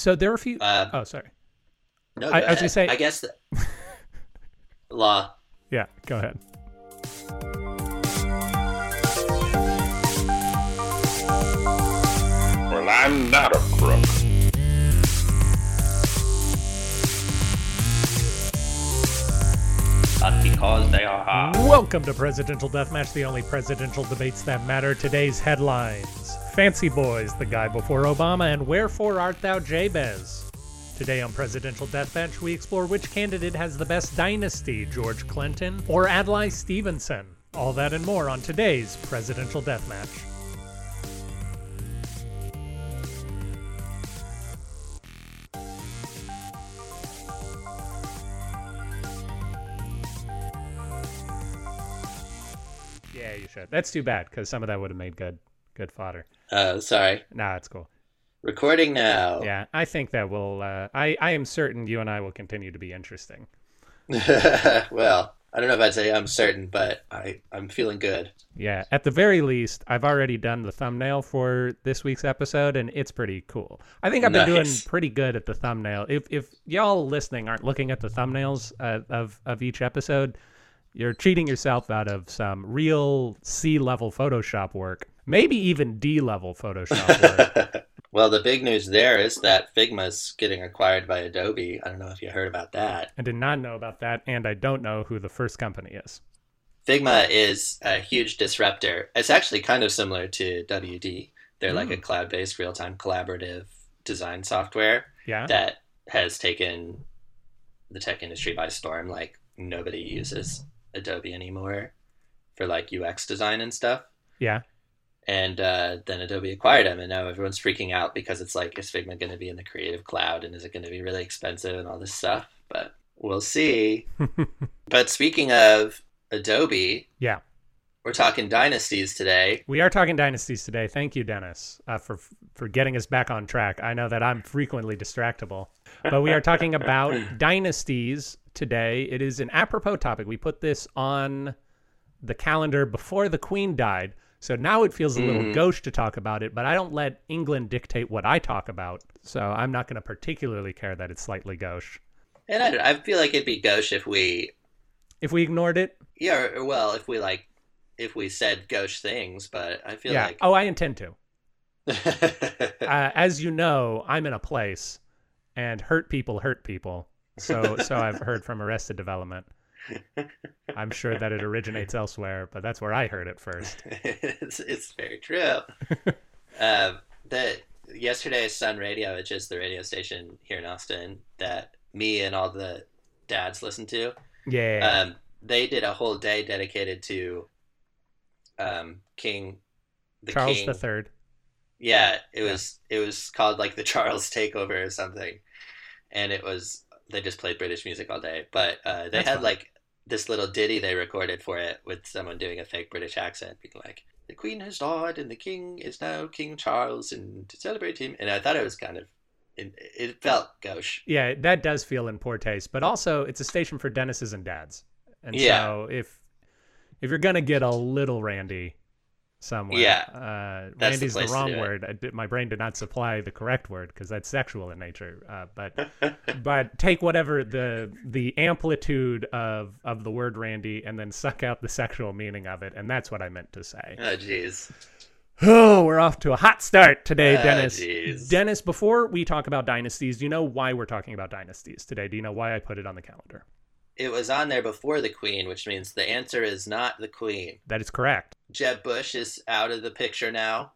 So there are a few. Uh, oh, sorry. No, I- I was gonna say- I guess the, law. Yeah, go ahead. Well, I'm not a crook. But because they are hard. Welcome to Presidential Deathmatch, the only presidential debates that matter. Today's headlines Fancy Boys, the guy before Obama, and Wherefore Art Thou Jabez? Today on Presidential Deathmatch, we explore which candidate has the best dynasty, George Clinton or Adlai Stevenson. All that and more on today's Presidential Deathmatch. Yeah, you should. That's too bad because some of that would have made good, good fodder. Oh, sorry. Nah, it's cool. Recording now. Yeah, I think that will. Uh, I I am certain you and I will continue to be interesting. well, I don't know if I'd say I'm certain, but I I'm feeling good. Yeah, at the very least, I've already done the thumbnail for this week's episode, and it's pretty cool. I think I've been doing pretty good at the thumbnail. If if y'all listening aren't looking at the thumbnails uh, of of each episode, you're cheating yourself out of some real C level Photoshop work, maybe even D level Photoshop work. well, the big news there is that Figma's getting acquired by Adobe. I don't know if you heard about that. I did not know about that, and I don't know who the first company is. Figma is a huge disruptor. It's actually kind of similar to WD. They're like a hmm. cloud-based real-time collaborative design software Yeah. that has taken the tech industry by storm. Like nobody uses Adobe anymore for like UX design and stuff. Yeah. And uh, then Adobe acquired them, and now everyone's freaking out because it's like, is Figma going to be in the Creative Cloud, and is it going to be really expensive and all this stuff? But we'll see. but speaking of Adobe, Yeah. we're talking dynasties today. We are talking dynasties today. Thank you, Dennis, uh, for for getting us back on track. I know that I'm frequently distractible, but we are talking about dynasties today. It is an apropos topic. We put this on the calendar before the Queen died, so now it feels a little gauche to talk about it. But I don't let England dictate what I talk about, so I'm not going to particularly care that it's slightly gauche. And I, I feel like it'd be gauche if we, If we ignored it, yeah, or, well, if we like, if we said gauche things, but I feel yeah. like. Oh, I intend to. uh, as you know, I'm in a place, and hurt people hurt people. So, so I've heard from Arrested Development. I'm sure that it originates elsewhere, but that's where I heard it first. it's, it's very true. um, that yesterday, Sun Radio, which is the radio station here in Austin that me and all the dads listen to, Yeah, um, they did a whole day dedicated to um, King, the Charles King. the Third. Yeah, it was it was called like the Charles Takeover or something, and it was they just played British music all day. But uh, they That's had fun. like this little ditty they recorded for it with someone doing a fake British accent, being like, "The Queen has died, and the King is now King Charles, and to celebrate him." And I thought it was kind of it, felt gauche. Yeah, that does feel in poor taste, but also it's a station for Dennis's and dads, and Yeah. so if if you're gonna get a little randy somewhere, Yeah, uh, that's the randy's the, place wrong word. I did- my brain did not supply the correct word because that's sexual in nature. Uh, but but take whatever the the amplitude of of the word randy and then suck out the sexual meaning of it, and that's what I meant to say. Oh jeez. Oh, we're off to a hot start today, Ah, Dennis. Dennis, before we talk about dynasties, do you know why we're talking about dynasties today? Do you know why I put it on the calendar? It was on there before the Queen, which means the answer is not the Queen. That is correct. Jeb Bush is out of the picture now.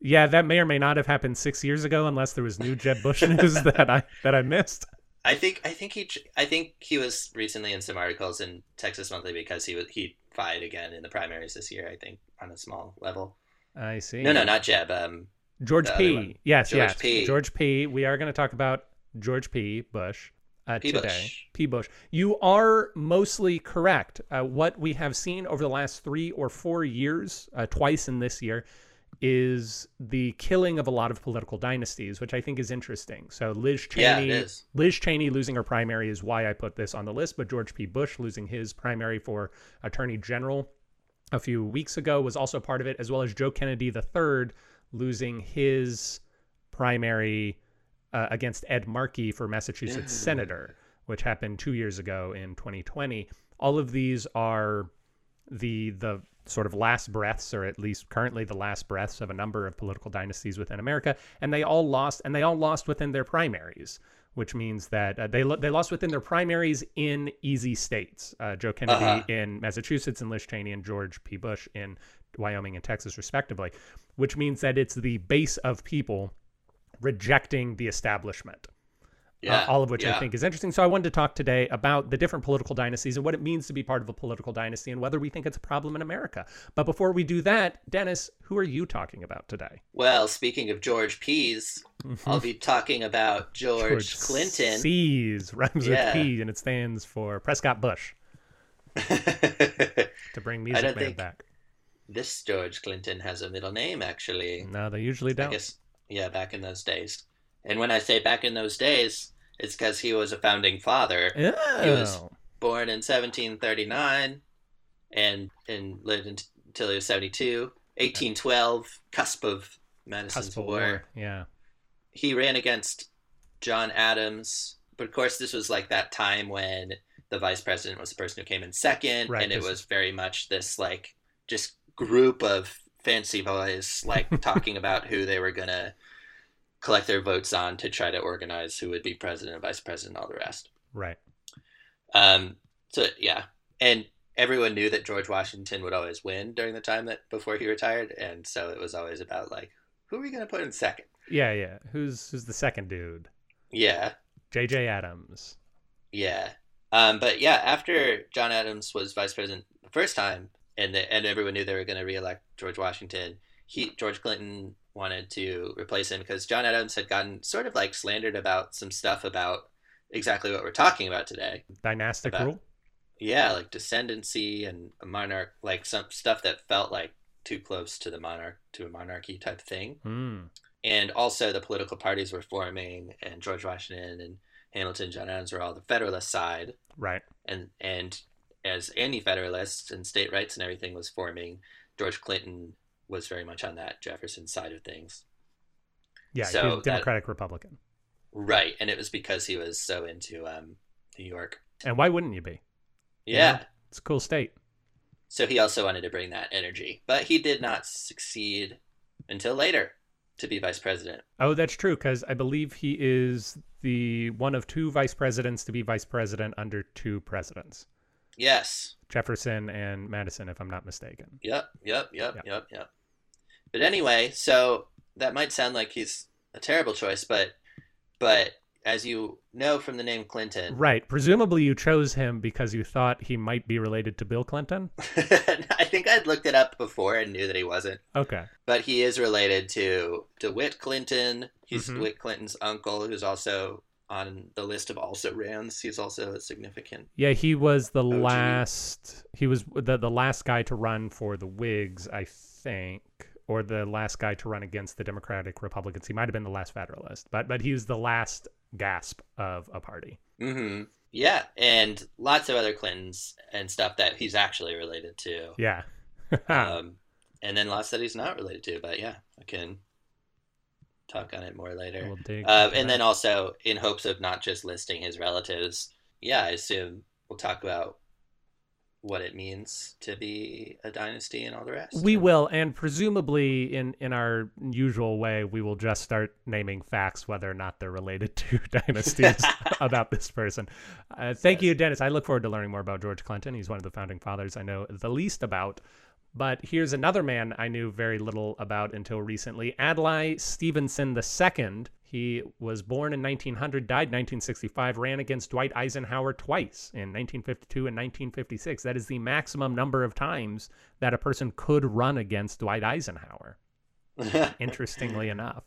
Yeah, that may or may not have happened six years ago, unless there was new Jeb Bush news that I that I missed. I think I think he I think he was recently in some articles in Texas Monthly because he was he fight again in the primaries this year. I think on a small level. I see. No, no, not Jeb. Um, George P. Yes, George yes. P. George P. We are going to talk about George P. Bush uh, P. today. Bush. P. Bush. You are mostly correct. Uh, what we have seen over the last three or four years, uh, twice in this year, is the killing of a lot of political dynasties, which I think is interesting. So Liz Yeah, Cheney, is. Liz Cheney losing her primary is why I put this on the list, but George P. Bush losing his primary for Attorney General a few weeks ago was also part of it, as well as Joe Kennedy III losing his primary uh, against Ed Markey for Massachusetts Yeah. senator, which happened two years ago in 2020. All of these are the the sort of last breaths, or at least currently the last breaths of a number of political dynasties within America, and they all lost, and they all lost within their primaries, which means that uh, they they lost within their primaries in easy states. Uh, Joe Kennedy Uh-huh. in Massachusetts, and Liz Cheney and George P. Bush in Wyoming and Texas, respectively, which means that it's the base of people rejecting the establishment Yeah. uh, all of which I think is interesting. So I wanted to talk today about the different political dynasties and what it means to be part of a political dynasty and whether we think it's a problem in America. But before we do that, Dennis, who are you talking about today? Well, speaking of George P's, I'll be talking about George, Clinton. C's rhymes Yeah. with P and it stands for Prescott Bush to bring Music Man back. this George Clinton has a middle name, actually. No, they usually don't. guess, yeah, back in those days. And when I say back in those days, it's because he was a founding father. Oh. He was born in 1739 and and lived in, until he was 72. 1812, cusp of Madison's Cusp of War. War. Yeah. He ran against John Adams, but of course, this was like that time when the vice president was the person who came in second, Right, and it was very much this like just group of fancy boys like talking about who they were gonna collect their votes on to try to organize who would be president, and vice president, and all the rest. Right. Um, so yeah, and everyone knew that George Washington would always win during the time that before he retired, and so it was always about like, who are we gonna put in second? Yeah, yeah. Who's who's the second dude? Yeah, JJ Adams. yeah. Um, but yeah, after John Adams was vice president the first time, and the, and everyone knew they were gonna reelect George Washington, he George Clinton wanted to replace him because John Adams had gotten sort of like slandered about some stuff about exactly what we're talking about today. Dynastic About- rule. Yeah, like descendancy and a monarch, like some stuff that felt like too close to the monarch to a monarchy type thing. Hmm. And also the political parties were forming, and George Washington and Hamilton, John Adams were all the Federalist side, Right. and and as anti-Federalists and state rights and everything was forming, George Clinton was very much on that Jefferson side of things. Yeah, So he's that- Democratic Republican. Right, and it was because he was so into um, New York. And why wouldn't you be? Yeah. It's a cool state. So he also wanted to bring that energy, but he did not succeed until later to be vice president. Oh, that's true because I believe he is the one of two vice presidents to be vice president under two presidents, Yes. Jefferson and Madison, if I'm not mistaken. Yep. Yep. Yep. Yep. Yep. Yep. But anyway, so that might sound like he's a terrible choice, but but as you know from the name Clinton, Right. Presumably, you chose him because you thought he might be related to Bill Clinton. I think I'd looked it up before and knew that he wasn't. Okay. But he is related to DeWitt Clinton. He's Mhm. DeWitt Clinton's uncle, who's also on the list of also rans. He's also a significant. Yeah, he was the OG. last. He was the the last guy to run for the Whigs, I think, or the last guy to run against the Democratic Republicans. He might have been the last Federalist, but but he was the last gasp of a party. hmm Yeah, and lots of other Clintons and stuff that he's actually related to. Yeah. um, and then lots that he's not related to. But yeah, I can talk on it more later. We'll Uh, and then also, in hopes of not just listing his relatives, yeah, I assume we'll talk about what it means to be a dynasty and all the rest. we will, and presumably in in our usual way, we will just start naming facts whether or not they're related to dynasties about this person. Uh, thank you, Dennis. I look forward to learning more about George Clinton. He's one of the founding fathers I know the least about. But here's another man I knew very little about until recently Adlai Stevenson II. He was born in 1900, died 1965, ran against Dwight Eisenhower twice in 1952 and 1956. That is the maximum number of times that a person could run against Dwight Eisenhower, interestingly enough.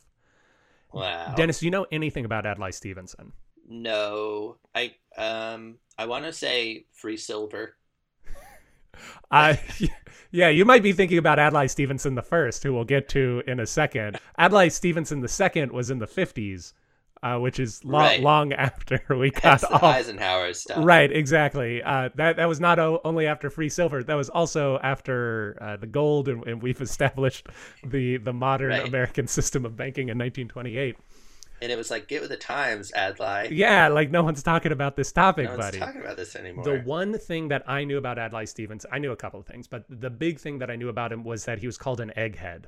wow. Dennis, do you know anything about Adlai Stevenson? no, I um, I want to say free silver. Uh, yeah, you might be thinking about Adlai Stevenson the first, who we'll get to in a second. Adlai Stevenson the second was in the 50s, uh, which is lo- Right. long after we got off. Eisenhower stuff. Right, exactly. Uh, that that was not o- only after free silver. That was also after uh, the gold, and, and we've established the the modern Right. American system of banking in 1928. And it was like, get with the times, Adlai. Yeah, like no one's talking about this topic, no one's buddy. talking about this anymore. The one thing that I knew about Adlai stevens I knew a couple of things, but the big thing that I knew about him was that he was called an egghead,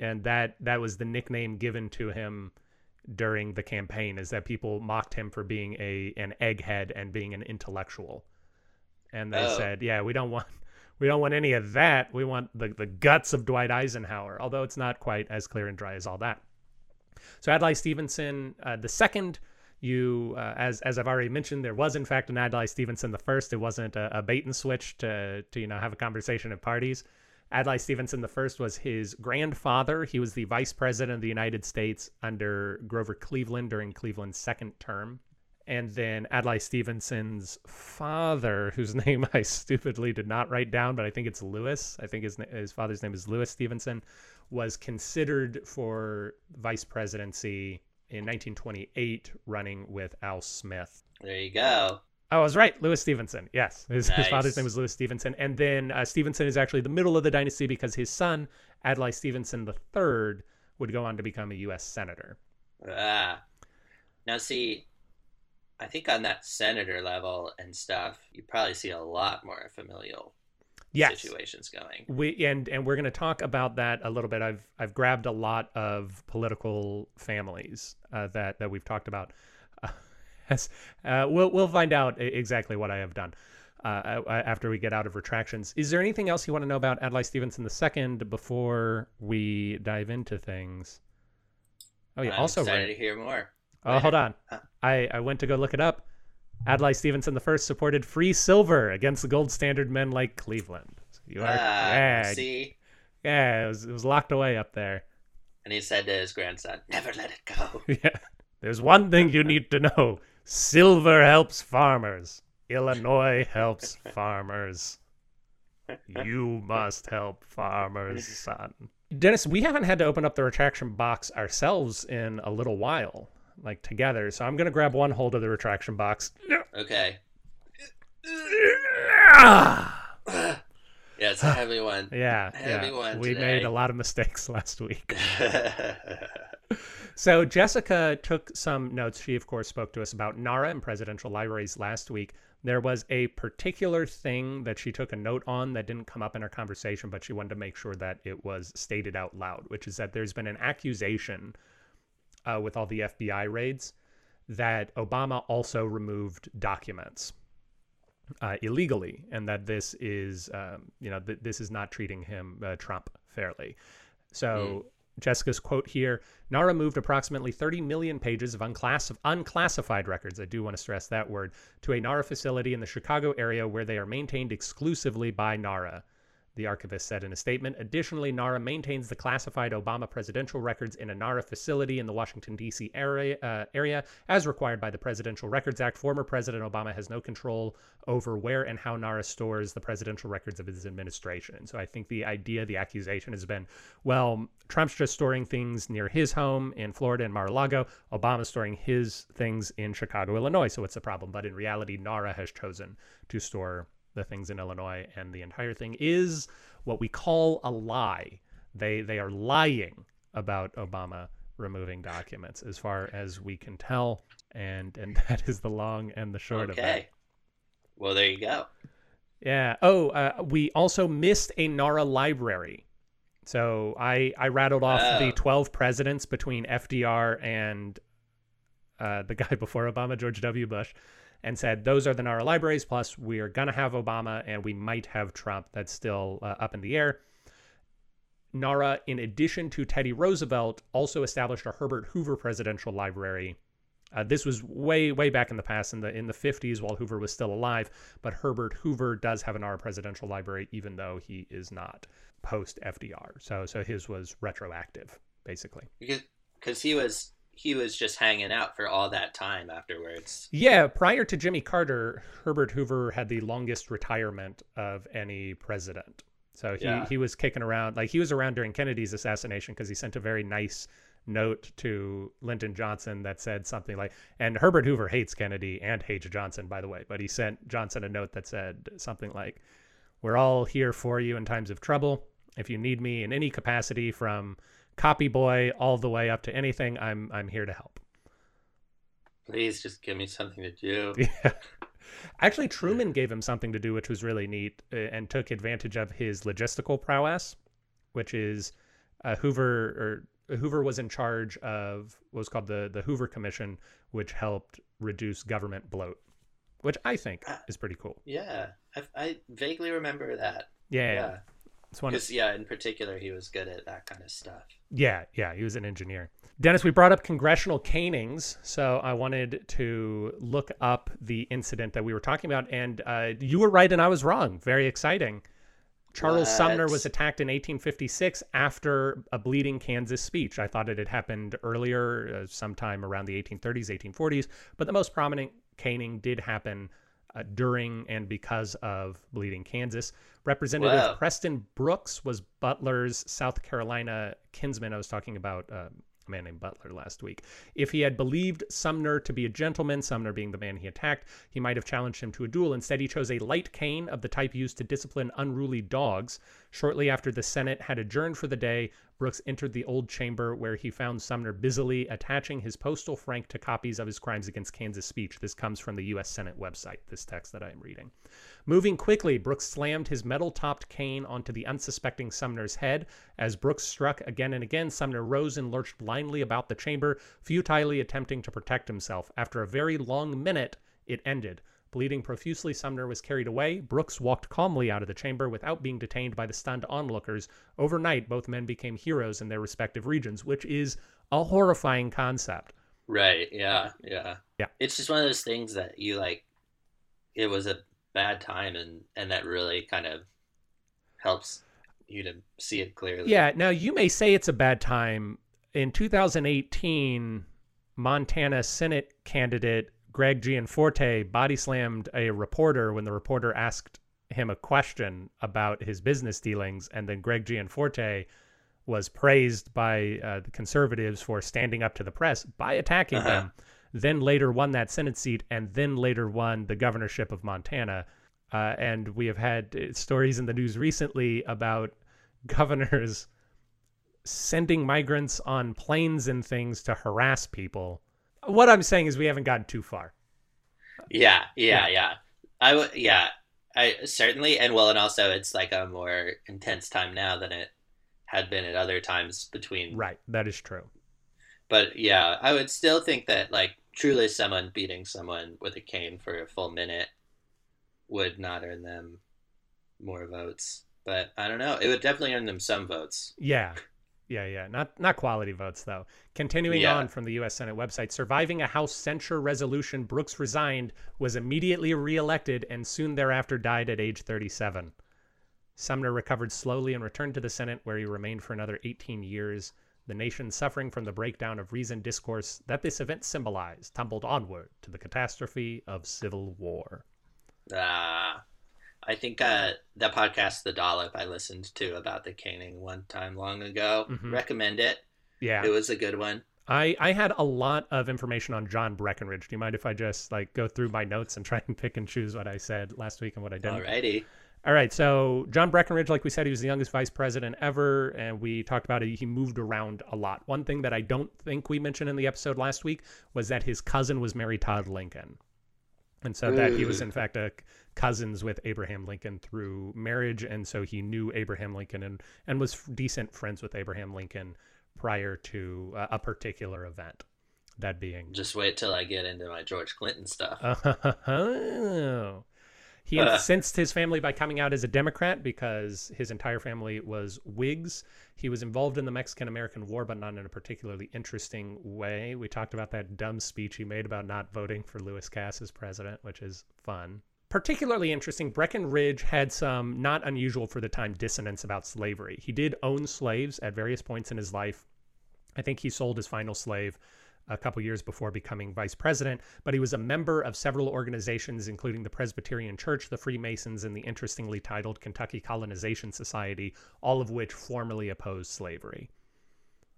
and that that was the nickname given to him during the campaign. Is that people mocked him for being a an egghead and being an intellectual, and they Oh. said, "Yeah, we don't want." We don't want any of that. We want the, the guts of Dwight Eisenhower, although it's not quite as clear and dry as all that. So Adlai Stevenson, uh, the second, you uh, as as I've already mentioned, there was in fact an Adlai Stevenson the first. It wasn't a, a bait and switch to to you know have a conversation at parties. Adlai Stevenson the first was his grandfather. He was the vice president of the United States under Grover Cleveland during Cleveland's second term. And then Adlai Stevenson's father, whose name I stupidly did not write down, but I think it's Lewis. I think his his father's name is Lewis Stevenson, was considered for vice presidency in 1928, running with Al Smith. there you go. Oh, I was right. Lewis Stevenson. Yes. His, his father's name was Lewis Stevenson. And then uh, Stevenson is actually the middle of the dynasty because his son, Adlai Stevenson III, would go on to become a U.S. Senator. Ah. Now, see, I think on that senator level and stuff, you probably see a lot more familial Yes. situations going. We and and we're going to talk about that a little bit. I've I've grabbed a lot of political families uh, that that we've talked about. Uh, as, uh, we'll we'll find out exactly what I have done uh, uh, after we get out of retractions. Is there anything else you want to know about Adlai Stevenson II before we dive into things? Oh yeah. I'm also, excited to hear more. Oh, hold on. I, I went to go look it up. Adlai Stevenson the first supported free silver against the gold standard men like Cleveland. So you are, Ah, yeah, see? yeah, it was, it was locked away up there. And he said to his grandson, never let it go. yeah. There's one thing you need to know silver helps farmers, Illinois helps farmers. You must help farmers, son. Dennis, we haven't had to open up the retraction box ourselves in a little while, like together. So I'm going to grab one hold of the retraction box. Okay. Ah! Yeah, it's a heavy one. Yeah, Heavy yeah. one We today. made a lot of mistakes last week. So Jessica took some notes. She, of course, spoke to us about NARA and presidential libraries last week. There was a particular thing that she took a note on that didn't come up in our conversation, but she wanted to make sure that it was stated out loud, which is that there's been an accusation uh, with all the FBI raids that Obama also removed documents uh, illegally, and that this is, um, you know, th this is not treating him uh, Trump fairly. So Jessica's quote here: NARA moved approximately 30 million pages of unclass unclassified records. I do want to stress that word to a NARA facility in the Chicago area where they are maintained exclusively by NARA. The archivist said in a statement. Additionally, NARA maintains the classified Obama presidential records in a NARA facility in the Washington, D.C. area, uh, area. As required by the Presidential Records Act, former President Obama has no control over where and how NARA stores the presidential records of his administration. So I think the idea, the accusation has been, well, Trump's just storing things near his home in Florida and Mar-a-Lago. Obama's storing his things in Chicago, Illinois. So what's the problem? But in reality, NARA has chosen to store the things in Illinois, and the entire thing is what we call a lie. They they are lying about Obama removing documents, as far as we can tell, and and that is the long and the short of it. okay. Well, there you go. Yeah. Oh, uh, we also missed a NARA library. So I I rattled off Oh. the twelve presidents between FDR and uh, the guy before Obama, George W. Bush, and said those are the NARA libraries. Plus, we are gonna have Obama, and we might have Trump. That's still uh, up in the air. NARA, in addition to Teddy Roosevelt, also established a Herbert Hoover Presidential Library. Uh, this was way, way back in the past, in the in the 50s, while Hoover was still alive. But Herbert Hoover does have an NARA Presidential Library, even though he is not post FDR. So, so his was retroactive, basically. Because cause he was he was just hanging out for all that time afterwards. Yeah, prior to Jimmy Carter, Herbert Hoover had the longest retirement of any president. So he, Yeah. he was kicking around, like he was around during Kennedy's assassination because he sent a very nice note to Lyndon Johnson that said something like, and Herbert Hoover hates Kennedy and hates Johnson, by the way, but he sent Johnson a note that said something like, We're all here for you in times of trouble. If you need me in any capacity from copy boy all the way up to anything. I'm I'm here to help. Please just give me something to do. Yeah. Actually, Truman gave him something to do, which was really neat, uh, and took advantage of his logistical prowess, which is uh, Hoover or Hoover was in charge of what was called the the Hoover Commission, which helped reduce government bloat, which I think Uh, is pretty cool. Yeah, I, I vaguely remember that. Yeah, Yeah, it's one. Of, yeah, in particular, he was good at that kind of stuff. yeah, yeah, he was an engineer. Dennis, we brought up congressional canings, so I wanted to look up the incident that we were talking about, and uh, you were right and I was wrong. Very exciting. Charles Sumner was attacked in 1856 after a bleeding Kansas speech. I thought it had happened earlier, uh, sometime around the 1830s, 1840s, but the most prominent caning did happen uh, during and because of bleeding Kansas. Representative Wow. Preston Brooks was Butler's South Carolina kinsman. I was talking about uh, a man named Butler last week. If he had believed Sumner to be a gentleman, Sumner being the man he attacked, he might have challenged him to a duel. Instead, he chose a light cane of the type used to discipline unruly dogs. Shortly after the Senate had adjourned for the day, Brooks entered the old chamber where he found Sumner busily attaching his postal frank to copies of his crimes against Kansas speech. This comes from the U.S. Senate website, this text that I am reading. Moving quickly, Brooks slammed his metal topped cane onto the unsuspecting Sumner's head. As Brooks struck again and again, Sumner rose and lurched blindly about the chamber, futilely attempting to protect himself. After a very long minute, it ended. Bleeding profusely, Sumner was carried away. Brooks walked calmly out of the chamber without being detained by the stunned onlookers. Overnight, both men became heroes in their respective regions, which is a horrifying concept. Right. Yeah. Yeah. Yeah. It's just one of those things that you like. It was a bad time, and and that really kind of helps you to see it clearly. Yeah. Now, you may say it's a bad time. In 2018, Montana Senate candidate Greg Gianforte body slammed a reporter when the reporter asked him a question about his business dealings. And then Greg Gianforte was praised by uh, the conservatives for standing up to the press by attacking Uh-huh. them. Then later won that Senate seat, and then later won the governorship of Montana. Uh, and we have had uh, stories in the news recently about governors sending migrants on planes and things to harass people. What I'm saying is we haven't gotten too far. Yeah. Yeah. Yeah. Yeah. I would. Yeah. I certainly, and well, and also it's like a more intense time now than it had been at other times between. Right, that is true. But yeah, I would still think that like truly someone beating someone with a cane for a full minute would not earn them more votes. But I don't know. It would definitely earn them some votes. Yeah. Yeah, yeah. Not not quality votes though. Continuing Yeah. on from the US Senate website, surviving a House censure resolution, Brooks resigned, was immediately reelected and soon thereafter died at age 37. Sumner recovered slowly and returned to the Senate where he remained for another 18 years. The nation suffering from the breakdown of reasoned discourse that this event symbolized tumbled onward to the catastrophe of civil war. Uh, I think uh, the podcast, The Dollop, I listened to about the caning one time long ago. Mhm. Recommend it. Yeah. It was a good one. I, I had a lot of information on John Breckinridge. Do you mind if I just like go through my notes and try and pick and choose what I said last week and what I didn't? Alrighty. All right. So John Breckinridge, like we said, he was the youngest vice president ever, and we talked about it. He moved around a lot. One thing that I don't think we mentioned in the episode last week was that his cousin was Mary Todd Lincoln, and so that he was in fact a cousins with Abraham Lincoln through marriage, and so he knew Abraham Lincoln and and was decent friends with Abraham Lincoln prior to uh, a particular event. That being Just wait till I get into my George Clinton stuff. Oh. He uh. incensed his family by coming out as a Democrat because his entire family was Whigs. He was involved in the Mexican American War, but not in a particularly interesting way. We talked about that dumb speech he made about not voting for Lewis Cass as president, which is fun. Particularly interesting, Breckinridge had some not unusual for the time dissonance about slavery. He did own slaves at various points in his life. I think he sold his final slave a couple years before becoming vice president, but he was a member of several organizations, including the Presbyterian Church, the Freemasons, and the interestingly titled Kentucky Colonization Society, all of which formally opposed slavery.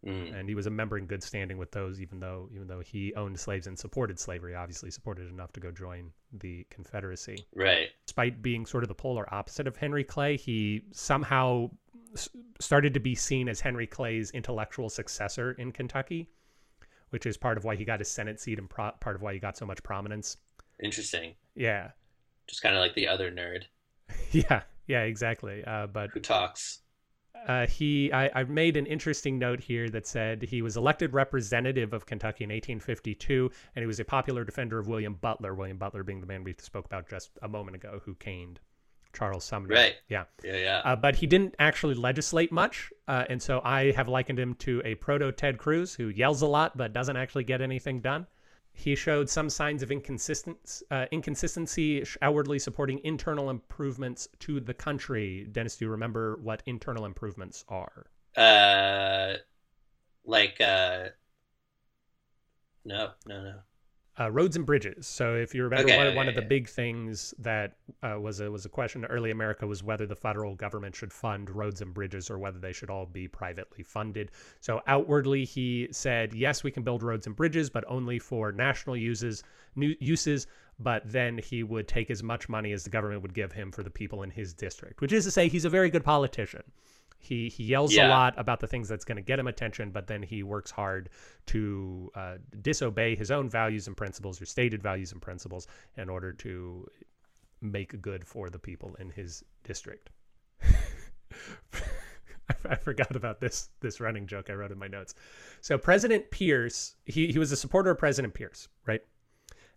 Mm. And he was a member in good standing with those, even though even though he owned slaves and supported slavery, obviously supported enough to go join the Confederacy Right. despite being sort of the polar opposite of Henry Clay, he somehow s- started to be seen as Henry Clay's intellectual successor in Kentucky, which is part of why he got his Senate seat and part of why he got so much prominence. Interesting. Yeah. Just kind of like the other nerd. yeah. Yeah. Exactly. Uh, but who talks? Uh, he, I, I made an interesting note here that said he was elected representative of Kentucky in 1852, and he was a popular defender of William Butler. William Butler being the man we spoke about just a moment ago, who caned Charles Sumner. Right. Yeah. Yeah. Yeah. Uh, but he didn't actually legislate much, uh, and so I have likened him to a proto Ted Cruz who yells a lot but doesn't actually get anything done. He showed some signs of inconsistent, uh, inconsistency, outwardly supporting internal improvements to the country. Dennis, do you remember what internal improvements are? Uh, like, uh, no, no, no. Uh, roads and bridges. So if you remember, Okay, one, one of the yeah. big things that uh, was a was a question in early America was whether the federal government should fund roads and bridges or whether they should all be privately funded. So outwardly, he said, yes, we can build roads and bridges, but only for national uses. New uses. But then he would take as much money as the government would give him for the people in his district, which is to say, he's a very good politician. He he yells a lot about the things that's going to get him attention, but then he works hard to uh, disobey his own values and principles or stated values and principles in order to make good for the people in his district. I, forgot about this this running joke I wrote in my notes. So President Pierce, he he was a supporter of President Pierce, right?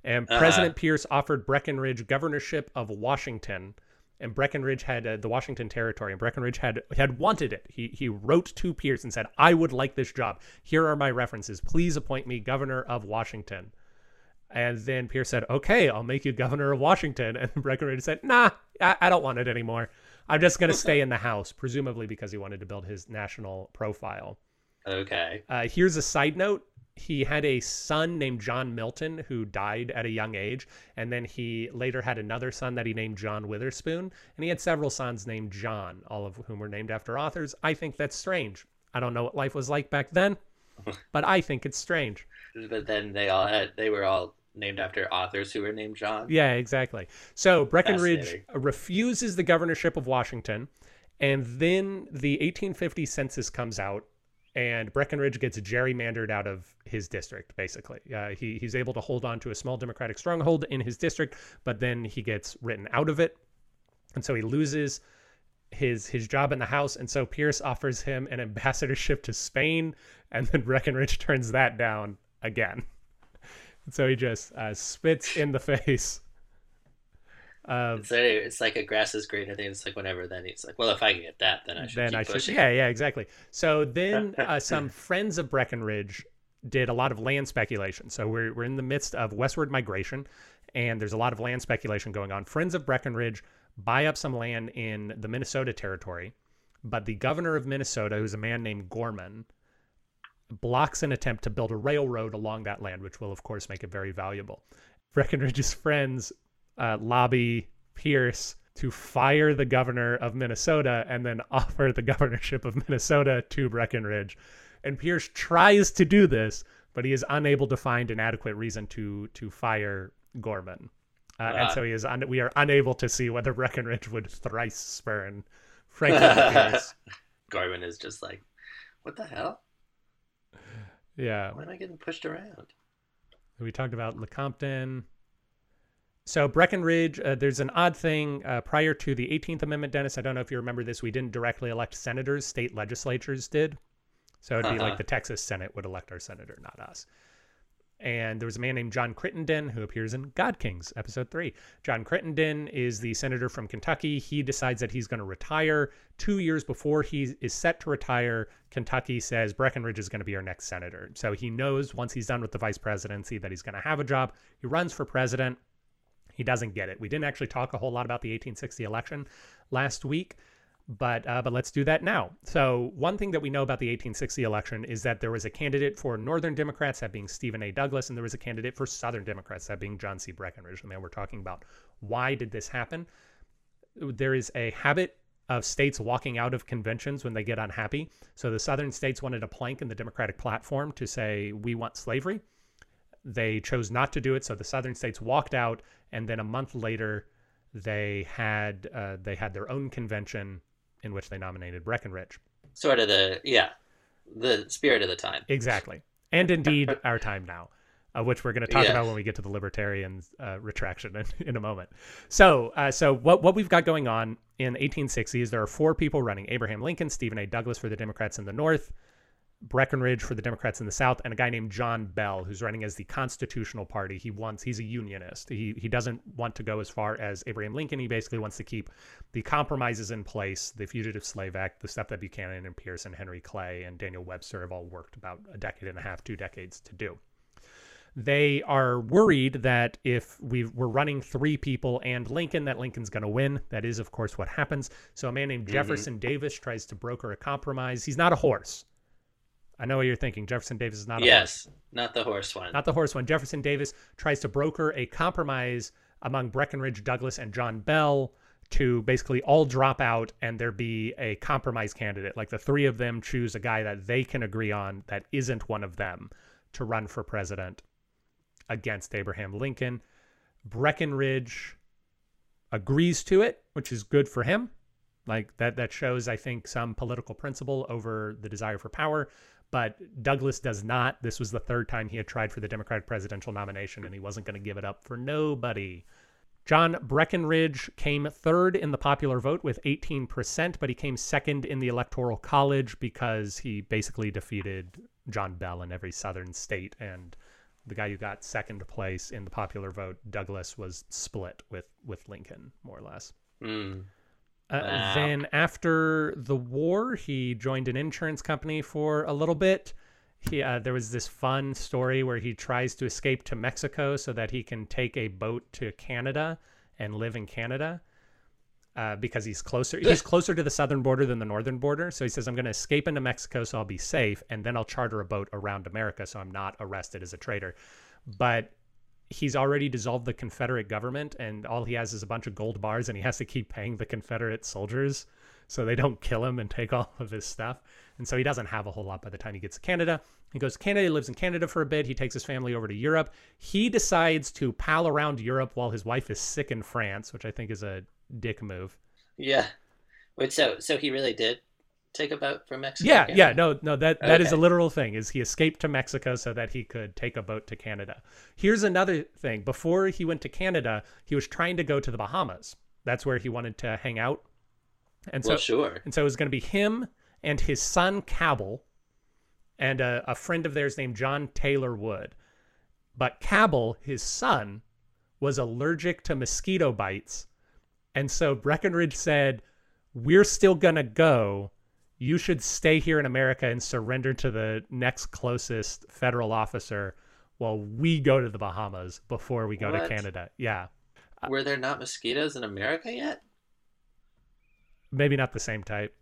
And Uh-huh. President Pierce offered Breckinridge governorship of Washington, and Breckinridge had uh, the Washington Territory, and Breckinridge had had wanted it. He he wrote to Pierce and said, "I would like this job. Here are my references. Please appoint me governor of Washington." And then Pierce said, "Okay, I'll make you governor of Washington." And Breckinridge said, "Nah, I, I don't want it anymore. I'm just going to stay in the House, presumably because he wanted to build his national profile." Okay. Uh, here's a side note. He had a son named John Milton who died at a young age. And then he later had another son that he named John Witherspoon. And he had several sons named John, all of whom were named after authors. I think that's strange. I don't know what life was like back then, but I think it's strange. But then they all had, they were all named after authors who were named John. Yeah, exactly. So Breckinridge refuses the governorship of Washington, and then the 1850 census comes out, and Breckinridge gets gerrymandered out of his district. Basically, uh, he he's able to hold on to a small Democratic stronghold in his district, but then he gets written out of it, and so he loses his his job in the House. And so Pierce offers him an ambassadorship to Spain, and then Breckinridge turns that down again. So he just uh, spits in the face of So anyway, it's like a grass is greener thing. It's like whenever then he's like, well, if I can get that, then I should then keep I should. pushing. Yeah, yeah, exactly. So then uh, some friends of Breckinridge did a lot of land speculation. So we're we're in the midst of westward migration, and there's a lot of land speculation going on. Friends of Breckinridge buy up some land in the Minnesota territory, but the governor of Minnesota, who's a man named Gorman, blocks an attempt to build a railroad along that land, which will of course make it very valuable. Breckinridge's friends uh, lobby Pierce to fire the governor of Minnesota and then offer the governorship of Minnesota to Breckinridge. And Pierce tries to do this, but he is unable to find an adequate reason to to fire Gorman. Uh, and Ah. so he is un we are unable to see whether Breckinridge would thrice spurn Franklin Pierce. Gorman is just like, what the hell? Yeah. Why am I getting pushed around? We talked about Lecompton. So Breckinridge, uh, there's an odd thing uh, prior to the 18th Amendment, Dennis. I don't know if you remember this. We didn't directly elect senators; state legislatures did. So it'd be Uh-huh. like the Texas Senate would elect our senator, not us. And there was a man named John Crittenden who appears in God Kings, episode three. John Crittenden is the senator from Kentucky. He decides that he's going to retire. Two years before he is set to retire, Kentucky says Breckinridge is going to be our next senator. So he knows once he's done with the vice presidency that he's going to have a job. He runs for president. He doesn't get it. We didn't actually talk a whole lot about the 1860 election last week, but uh, but let's do that now. So one thing that we know about the 1860 election is that there was a candidate for Northern Democrats, that being Stephen A. Douglas, and there was a candidate for Southern Democrats, that being John C. Breckinridge. And then we're talking about why did this happen? There is a habit of states walking out of conventions when they get unhappy. So the Southern states wanted a plank in the Democratic platform to say we want slavery. They chose not to do it, so the Southern states walked out, and then a month later, they had uh, they had their own convention in which they nominated Breckinridge. Sort of the yeah, the spirit of the time. Exactly. And indeed, our time now, uh, which we're going to talk Yeah. about when we get to the libertarian uh, retraction in, in a moment. So, uh, so what what we've got going on in 1860s, there are four people running: Abraham Lincoln, Stephen A. Douglas for the Democrats in the North, Breckinridge for the Democrats in the South, and a guy named John Bell who's running as the Constitutional Party. He wants he's a unionist. He he doesn't want to go as far as Abraham Lincoln. He basically wants to keep the compromises in place, the Fugitive Slave Act, the stuff that Buchanan and Pierce and Henry Clay and Daniel Webster have all worked about a decade and a half, two decades to do. They are worried that if we we're running three people and Lincoln, that Lincoln's going to win. That is, of course, what happens. So a man named mm-hmm. Jefferson Davis tries to broker a compromise. He's not a horse. I know what you're thinking. Jefferson Davis is not a horse Yes, not the horse one. not the horse one. Jefferson Davis tries to broker a compromise among Breckinridge, Douglas, and John Bell to basically all drop out and there be a compromise candidate. Like the three of them choose a guy that they can agree on that isn't one of them to run for president against Abraham Lincoln. Breckinridge agrees to it, which is good for him. Like that that shows I think some political principle over the desire for power, but Douglas does not. This was the third time he had tried for the Democratic presidential nomination and he wasn't going to give it up for nobody. John Breckinridge came third in the popular vote with 18%, but he came second in the Electoral College because he basically defeated John Bell in every southern state. And the guy who got second place in the popular vote, Douglas, was split with, with Lincoln, more or less. Mm. Uh, Wow. Then after the war, he joined an insurance company for a little bit. He uh, there was this fun story where he tries to escape to Mexico so that he can take a boat to Canada and live in Canada uh, because he's closer. He's closer to the southern border than the northern border. So he says, "I'm going to escape into Mexico so I'll be safe, and then I'll charter a boat around America so I'm not arrested as a traitor." But he's already dissolved the Confederate government, and all he has is a bunch of gold bars, and he has to keep paying the Confederate soldiers so they don't kill him and take all of his stuff. And so he doesn't have a whole lot by the time he gets to Canada. He goes to Canada, he lives in Canada for a bit. He takes his family over to Europe. He decides to pal around Europe while his wife is sick in France, which I think is a dick move. Yeah. Wait, so so he really did take a boat from Mexico? Yeah, to yeah, no, no, that that is a literal thing. Is he escaped to Mexico so that he could take a boat to Canada? Here's another thing. Before he went to Canada, he was trying to go to the Bahamas. That's where he wanted to hang out. And so Well, sure. and so it was going to be him and his son Cabell and a, a friend of theirs named John Taylor Wood. But Cabell, his son, was allergic to mosquito bites. And so Breckinridge said, We're still going to go. You should stay here in America and surrender to the next closest federal officer while we go to the Bahamas before we go to Canada. Yeah. Were there not mosquitoes in America yet? Maybe not the same type.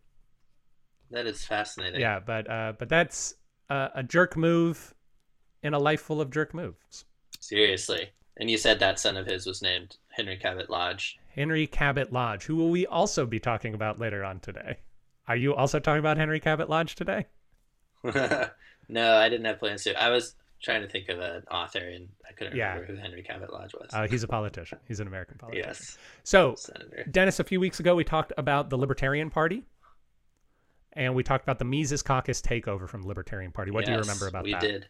That is fascinating. Yeah, but uh, but that's uh, a jerk move in a life full of jerk moves. Seriously. And you said that son of his was named Henry Cabot Lodge. Henry Cabot Lodge, who will we also be talking about later on today. Are you also talking about Henry Cabot Lodge today? no, I didn't have plans to. I was trying to think of an author, and I couldn't Yeah. remember who Henry Cabot Lodge was. Uh, he's a politician. He's an American politician. yes, So, senator. Dennis, a few weeks ago, we talked about the Libertarian Party, and we talked about the Mises Caucus takeover from the Libertarian Party. What do you remember about we that? We did.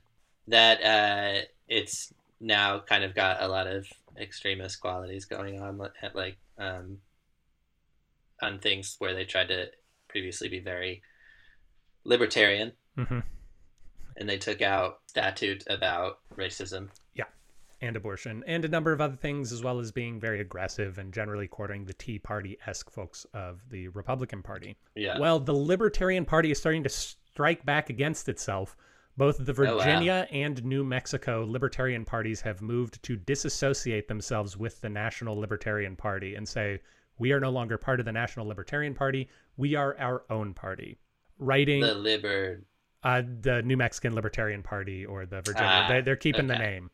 That uh, it's now kind of got a lot of extremist qualities going on, at like um, on things where they tried to previously be very libertarian, hmm and they took out statute about racism. Yeah, and abortion, and a number of other things, as well as being very aggressive and generally courting the Tea Party esque folks of the Republican Party. Yeah. Well, the Libertarian Party is starting to strike back against itself. Both the Oh, wow. Virginia and New Mexico Libertarian parties have moved to disassociate themselves with the National Libertarian Party and say, we are no longer part of the National Libertarian Party. We are our own party. Writing the liber uh, the New Mexican Libertarian Party or the Virginia, Ah, they, they're keeping the name.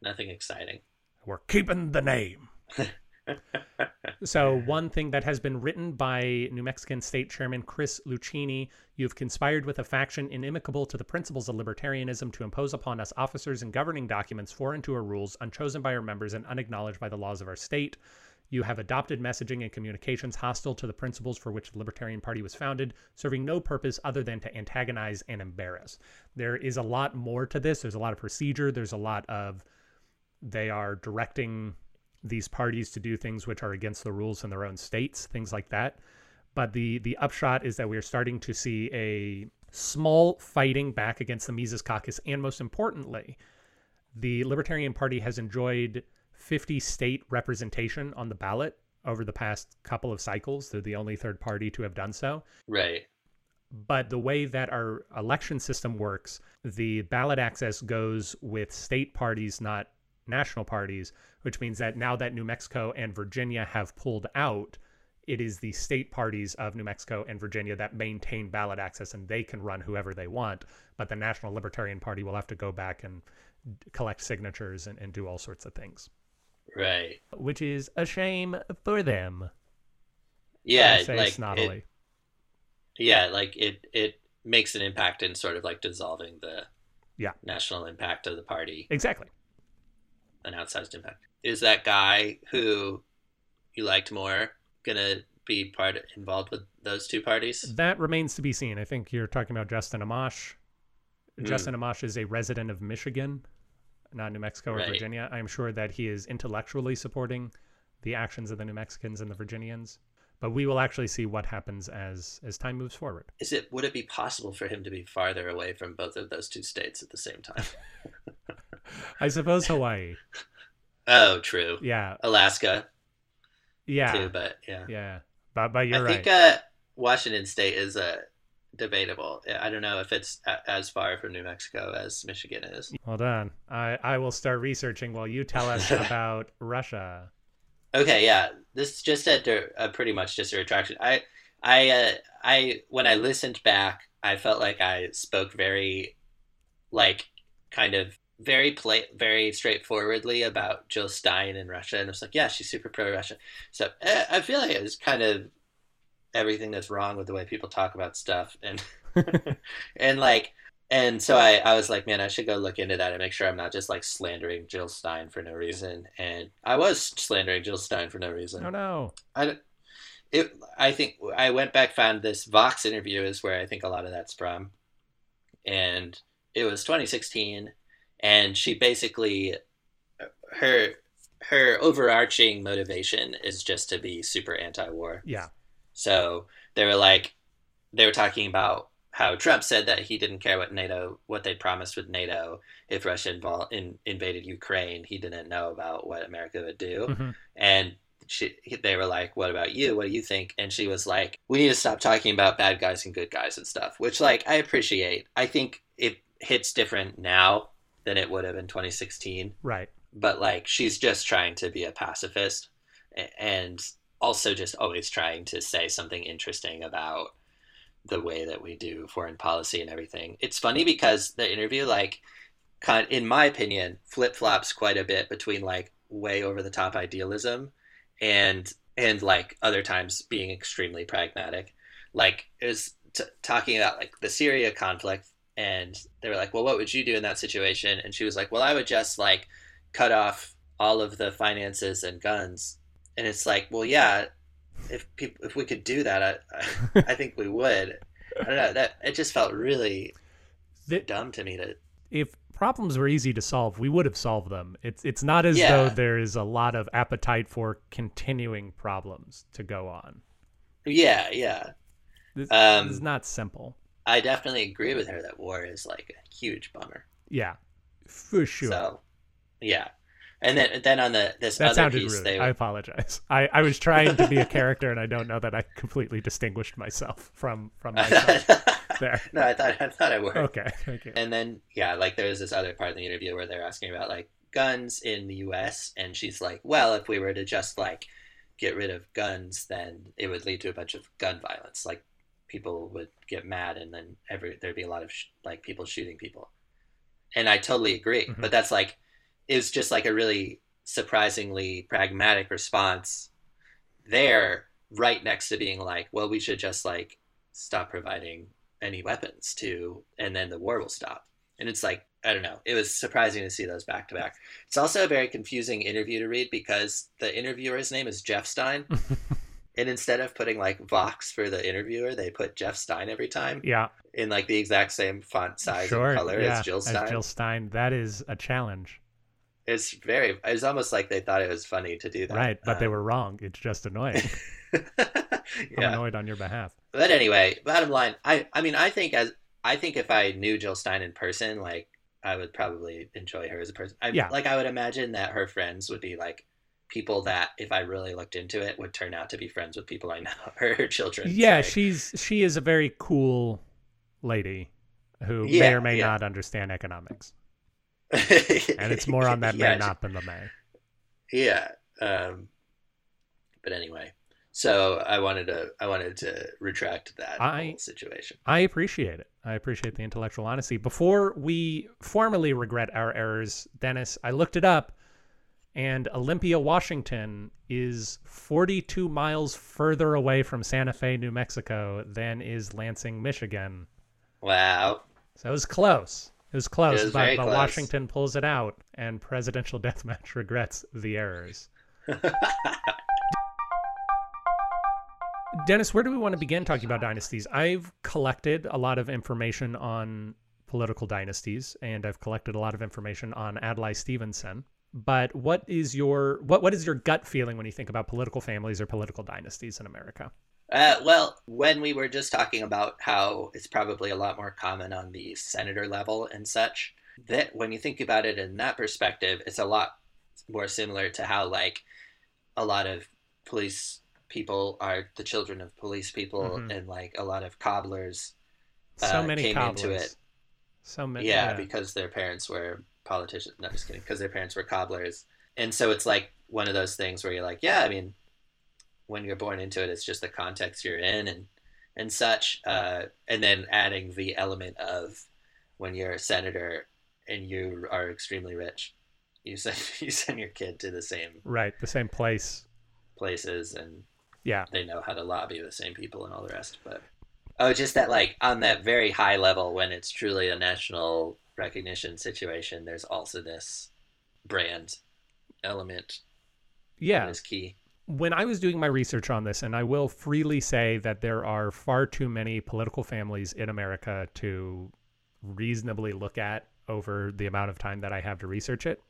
nothing exciting. We're keeping the name. so, one thing that has been written by New Mexican State Chairman Chris Luchini you've conspired with a faction inimical to the principles of libertarianism to impose upon us officers and governing documents foreign to our rules, unchosen by our members, and unacknowledged by the laws of our state. You have adopted messaging and communications hostile to the principles for which the Libertarian Party was founded, serving no purpose other than to antagonize and embarrass. There is a lot more to this. There's a lot of procedure. There's a lot of they are directing these parties to do things which are against the rules in their own states, things like that. But the the upshot is that we are starting to see a small fighting back against the Mises Caucus, and most importantly, the Libertarian Party has enjoyed 50 state representation on the ballot over the past couple of cycles. They're the only third party to have done so. Right. But the way that our election system works, the ballot access goes with state parties, not national parties, which means that now that New Mexico and Virginia have pulled out, it is the state parties of New Mexico and Virginia that maintain ballot access and they can run whoever they want. But the National Libertarian Party will have to go back and collect signatures and, and do all sorts of things. Right. Which is a shame for them. Yeah, say like snottily. it, yeah, like it it makes an impact in sort of like dissolving the Yeah. national impact of the party, exactly. an outsized impact. Is that guy who you liked more gonna be part involved with those two parties? That remains to be seen. I think you're talking about Justin Amash. Hmm. Justin Amash is a resident of Michigan, not New Mexico or Right. Virginia. I'm sure that he is intellectually supporting the actions of the New Mexicans and the Virginians. But we will actually see what happens as as time moves forward. Is it would it be possible for him to be farther away from both of those two states at the same time? I suppose Hawaii. oh, true. Yeah. Alaska Yeah. too, but yeah. Yeah. But but you're I right. think uh, Washington State is uh, debatable. I don't know if it's a- as far from New Mexico as Michigan is. Hold on. I I will start researching while you tell us about Russia. Okay, yeah, this is just a, a pretty much just a retraction. I, I, uh, I when I listened back, I felt like I spoke very, like, kind of very play, very straightforwardly about Jill Stein in Russia, and I was like, yeah, she's super pro Russia. So eh, I feel like it was kind of everything that's wrong with the way people talk about stuff, and and like. And so I, I was like, man, I should go look into that and make sure I'm not just like slandering Jill Stein for no reason. And I was slandering Jill Stein for no reason. Oh no. I, it, I think I went back, found this Vox interview is where I think a lot of that's from. And it was 2016. And she basically, her, her overarching motivation is just to be super anti war. Yeah. So they were like, they were talking about how Trump said that he didn't care what NATO, what they promised with NATO if Russia invol- in, invaded Ukraine. He didn't know about what America would do, Mhm. and she, they were like, "What about you? What do you think?" And she was like, "We need to stop talking about bad guys and good guys and stuff," which like I appreciate. I think it hits different now than it would have in 2016 Right. but like she's just trying to be a pacifist and also just always trying to say something interesting about the way that we do foreign policy and everything. It's funny because the interview like kind in my opinion flip-flops quite a bit between like way over the top idealism and and like other times being extremely pragmatic. Like it was t- talking about like the Syria conflict and they were like, "Well, what would you do in that situation?" And she was like, "Well, I would just like cut off all of the finances and guns." And it's like, "Well, yeah, if people if we could do that, I I, I think we would." I don't know. That it just felt really The- dumb to me to if problems were easy to solve, we would have solved them. It's it's not as Yeah. though there is a lot of appetite for continuing problems to go on. Yeah, yeah. This, Um, this is not simple. I definitely agree with her that war is like a huge bummer. Yeah, for sure. So, yeah. And then then on the this that other sounded piece rude. they I apologize. I, I was trying to be a character, and I don't know that I completely distinguished myself from from myself there. no, I thought I thought I would. Okay, thank you. And then yeah, like there's this other part in the interview where they're asking about like guns in the U.S. and she's like, well, if we were to just like get rid of guns, then it would lead to a bunch of gun violence. Like people would get mad, and then every there'd be a lot of sh- like people shooting people. And I totally agree, Mhm. but that's like was just like a really surprisingly pragmatic response there, right next to being like, well, we should just like stop providing any weapons to, and then the war will stop. And it's like, I don't know. It was surprising to see those back to back. It's also a very confusing interview to read because the interviewer's name is Jeff Stein. and instead of putting like Vox for the interviewer, they put Jeff Stein every time Yeah, in like the exact same font size sure. and color yeah, as Jill Stein. as Jill Stein. That is a challenge, It's very. It's almost like they thought it was funny to do that. right? But they Um, were wrong. It's just annoying. I'm annoyed on your behalf. But anyway, bottom line, I I mean, I think as I think if I knew Jill Stein in person, like I would probably enjoy her as a person. I, Yeah. Like I would imagine that her friends would be like people that, if I really looked into it, would turn out to be friends with people I know, her, her children. Yeah, sorry. she's she is a very cool lady who may or may yeah. not understand economics, and it's more on that yeah, may not than the may. Yeah. Um, but anyway, so I wanted to I wanted to retract that I- whole situation. I appreciate it. I appreciate the intellectual honesty. Before we formally regret our errors, Dennis, I looked it up, and Olympia, Washington is 42 miles further away from Santa Fe, New Mexico than is Lansing, Michigan. Wow. So it was close. It was close, It was but, but close. Washington pulls it out, and Presidential Deathmatch regrets the errors. Dennis, where do we want to begin talking about dynasties? I've collected a lot of information on political dynasties, and I've collected a lot of information on Adlai Stevenson. But what is your what what is your gut feeling when you think about political families or political dynasties in America? Uh, well, when we were just talking about how it's probably a lot more common on the senator level and such, that when you think about it in that perspective, it's a lot more similar to how like a lot of police people are the children of police people, Mhm. and like a lot of cobblers. So Uh, many came into cobblers. it. So many. yeah, because their parents were politicians. No, just kidding. Because their parents were cobblers, and so it's like one of those things where you're like, yeah, I mean, when you're born into it, it's just the context you're in and and such. Uh, and then adding the element of when you're a senator and you are extremely rich, you send you send your kid to the same right. The same place. places and Yeah. they know how to lobby the same people and all the rest. But oh, just that like on that very high level when it's truly a national recognition situation, there's also this brand element Yeah. that is key. When I was doing my research on this, and I will freely say that there are far too many political families in America to reasonably look at over the amount of time that I have to research it.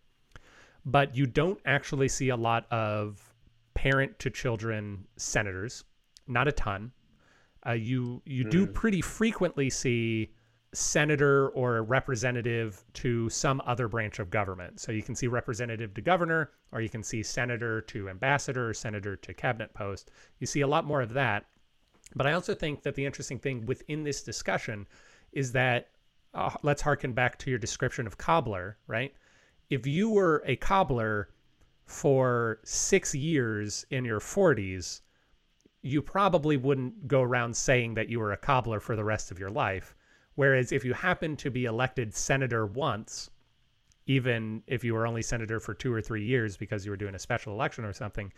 But you don't actually see a lot of parent to children senators, not a ton. Uh, you you do Mm. pretty frequently see senator or a representative to some other branch of government. So you can see representative to governor, or you can see senator to ambassador, or senator to cabinet post. You see a lot more of that. But I also think that the interesting thing within this discussion is that uh, let's harken back to your description of cobbler, right? If you were a cobbler for six years in your 40s, you probably wouldn't go around saying that you were a cobbler for the rest of your life. Whereas if you happen to be elected senator once, even if you were only senator for two or three years because you were doing a special election or something,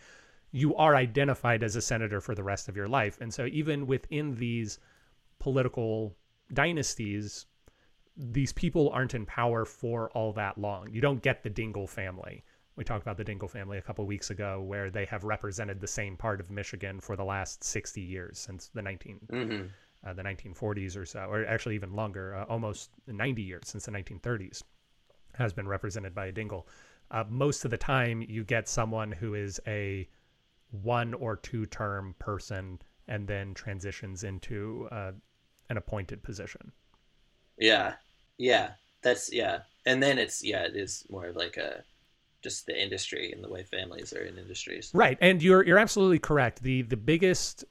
you are identified as a senator for the rest of your life. And so even within these political dynasties, these people aren't in power for all that long. You don't get the Dingle family. We talked about the Dingle family a couple weeks ago, where they have represented the same part of Michigan for the last 60 years since the 19 hmm uh, the 1940s or so, or actually even longer, uh, almost 90 years since the 1930s, has been represented by a dingle. Uh, most of the time, you get someone who is a one or two term person and then transitions into uh, an appointed position. Yeah, yeah, that's yeah. And then it's yeah, it is more of like a just the industry and the way families are in industries. Right, and you're you're absolutely correct. the The biggest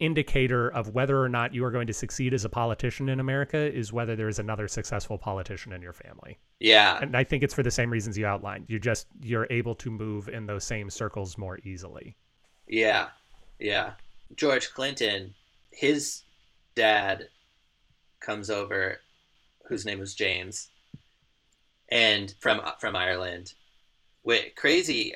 indicator of whether or not you are going to succeed as a politician in America is whether there is another successful politician in your family. Yeah, and I think it's for the same reasons you outlined. You just you're able to move in those same circles more easily. Yeah, yeah. George Clinton, his dad comes over, whose name was James, and from from Ireland. Wait, crazy!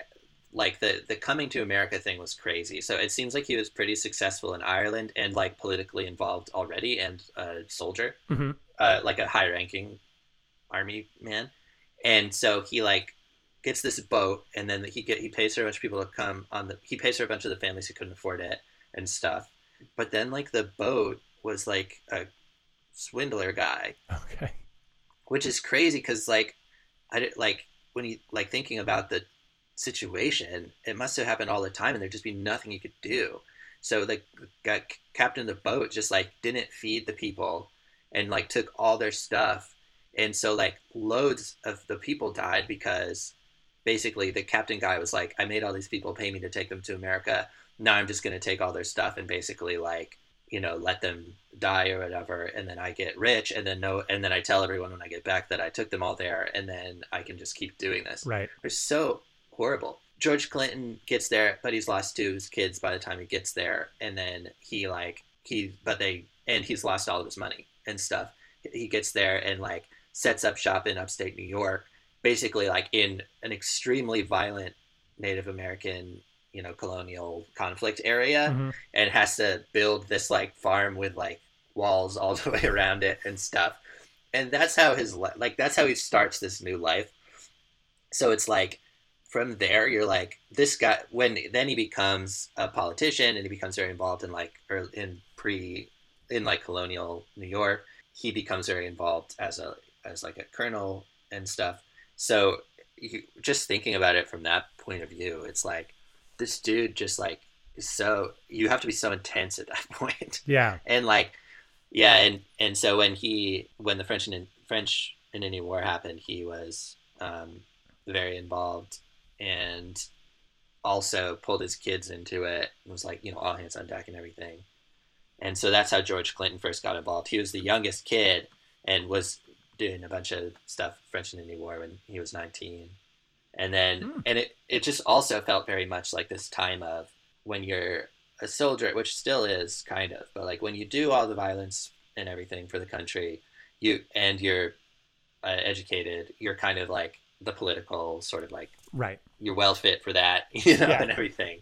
Like the the coming to America thing was crazy. So it seems like he was pretty successful in Ireland and like politically involved already, and a soldier, Mhm. uh, like a high ranking army man, and so he like gets this boat, and then he get he pays for a bunch of people to come on the he pays for a bunch of the families who couldn't afford it and stuff. But then like the boat was like a swindler guy, Okay. which is crazy because like I did like when you like thinking about the situation, it must have happened all the time, and there'd just be nothing you could do. So like got captain of the boat just like didn't feed the people and like took all their stuff, and so like loads of the people died because basically the captain guy was like, I made all these people pay me to take them to America. Now I'm just gonna take all their stuff and basically like you know let them die or whatever and then i get rich and then no and then i tell everyone when i get back that i took them all there and then i can just keep doing this Right. they're so horrible. George clinton gets there but he's lost two of his kids by the time he gets there. And then he like he but they and he's lost all of his money and stuff. He gets there and like sets up shop in upstate new york basically like in an extremely violent native american you know colonial conflict area Mhm. and has to build this like farm with like walls all the way around it and stuff. And that's how his like that's how he starts this new life. So it's like from there you're like this guy when then he becomes a politician and he becomes very involved in like or in pre in like colonial new york he becomes very involved as a as like a colonel and stuff so you, just thinking about it from that point of view it's like this dude just like is so you have to be so intense at that point Yeah. and like yeah and and so when he when the french and french and indian war happened he was um, very involved and also pulled his kids into it and was like you know all hands on deck and everything. And so that's how george clinton first got involved. He was the youngest kid and was doing a bunch of stuff french and indian war when he was 19 and then Hmm. and it, it just also felt very much like this time of when you're a soldier which still is kind of but like when you do all the violence and everything for the country you and you're uh, educated you're kind of like the political sort of like Right. you're well fit for that you know Yeah. and everything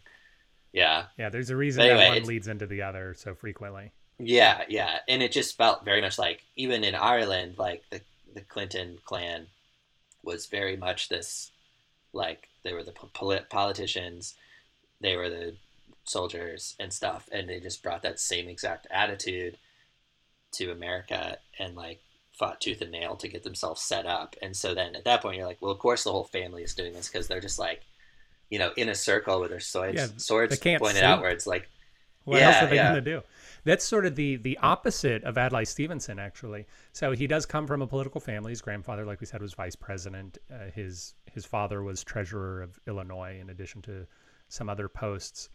yeah Yeah. There's a reason anyway, that one leads into the other so frequently. Yeah, yeah, and it just felt very much like even in Ireland, like the the Clinton clan was very much this, like they were the polit- politicians, they were the soldiers and stuff, and they just brought that same exact attitude to America and like fought tooth and nail to get themselves set up. And so then at that point, you're like, well, of course the whole family is doing this because they're just like, you know, in a circle with their swords, Yeah, swords they can't pointed sleep. outwards, like. What Yeah, else are they yeah. going to do? That's sort of the the opposite of Adlai Stevenson, actually. So he does come from a political family. His grandfather, like we said, was vice president. Uh, his his father was treasurer of Illinois, in addition to some other posts.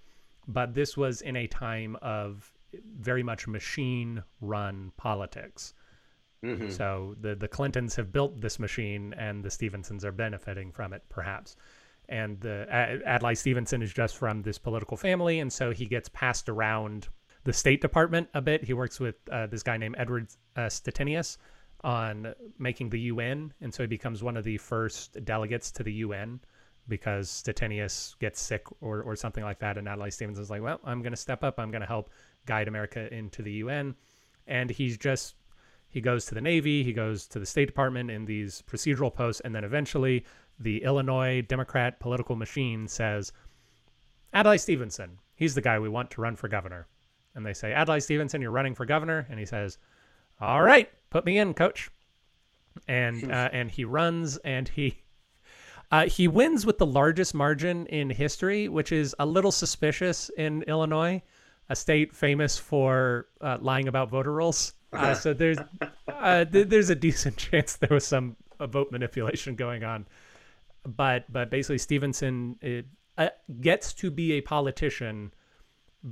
But this was in a time of very much machine run politics. Mhm. So the the Clintons have built this machine, and the Stevensons are benefiting from it, perhaps. And the Adlai Stevenson is just from this political family, and so he gets passed around the State Department a bit. He works with uh, this guy named Edward uh, Stettinius on making the UN, and so he becomes one of the first delegates to the UN because Stettinius gets sick or, or something like that, and Adlai Stevenson's like, well, I'm going to step up. I'm going to help guide America into the UN, and he's just he goes to the Navy, he goes to the State Department in these procedural posts, and then eventually the Illinois Democrat political machine says, Adlai Stevenson, he's the guy we want to run for governor. And they say, Adlai Stevenson, you're running for governor. And he says, All right, put me in, coach. And uh, and he runs and he uh, he wins with the largest margin in history, which is a little suspicious in Illinois, a state famous for uh, lying about voter rolls. Uh, so there's uh, th- there's a decent chance there was some uh, vote manipulation going on. But but basically Stevenson it, uh, gets to be a politician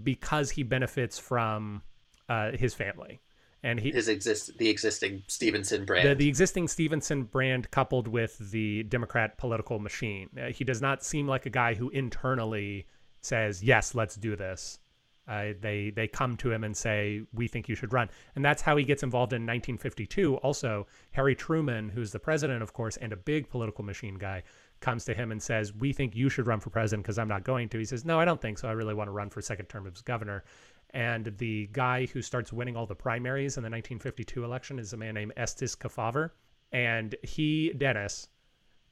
because he benefits from uh, his family, and he his exist the existing Stevenson brand. the, the existing Stevenson brand coupled with the Democrat political machine. Uh, he does not seem like a guy who internally says, "Yes, let's do this." Uh, they they come to him and say, "We think you should run," and that's how he gets involved in 1952. Also, Harry Truman, who's the president, of course, and a big political machine guy, comes to him and says, "We think you should run for president because I'm not going to." He says, "No, I don't think so. I really want to run for second term as governor." And the guy who starts winning all the primaries in the 1952 election is a man named Estes Kefauver. And he, Dennis,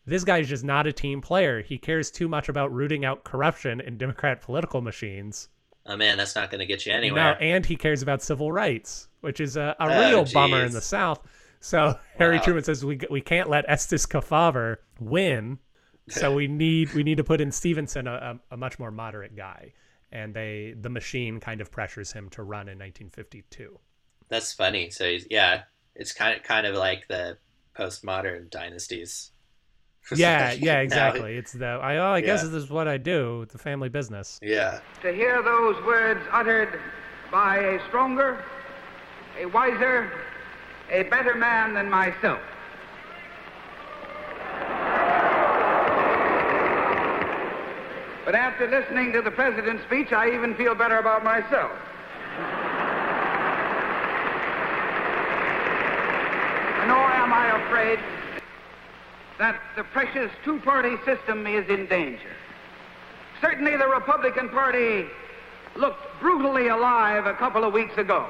this guy is just not a team player. He cares too much about rooting out corruption in Democrat political machines. Oh man, that's not going to get you anywhere. No, and he cares about civil rights, which is a, a Oh, real bummer in the South. So Harry Truman says we we can't let Estes Kefauver win, so we need we need to put in Stevenson, a, a, a much more moderate guy, and they the machine kind of pressures him to run in 1952. That's funny. So he's, yeah, it's kind of kind of like the postmodern dynasties. Yeah, yeah, Now- exactly. It's the I oh I guess this is what I do, the family business. yeah. to hear those words uttered by a stronger, a wiser, a better man than myself. But after listening to the president's speech, I even feel better about myself. Nor am I afraid that the precious two party system is in danger. Certainly, the Republican Party looked brutally alive a couple of weeks ago.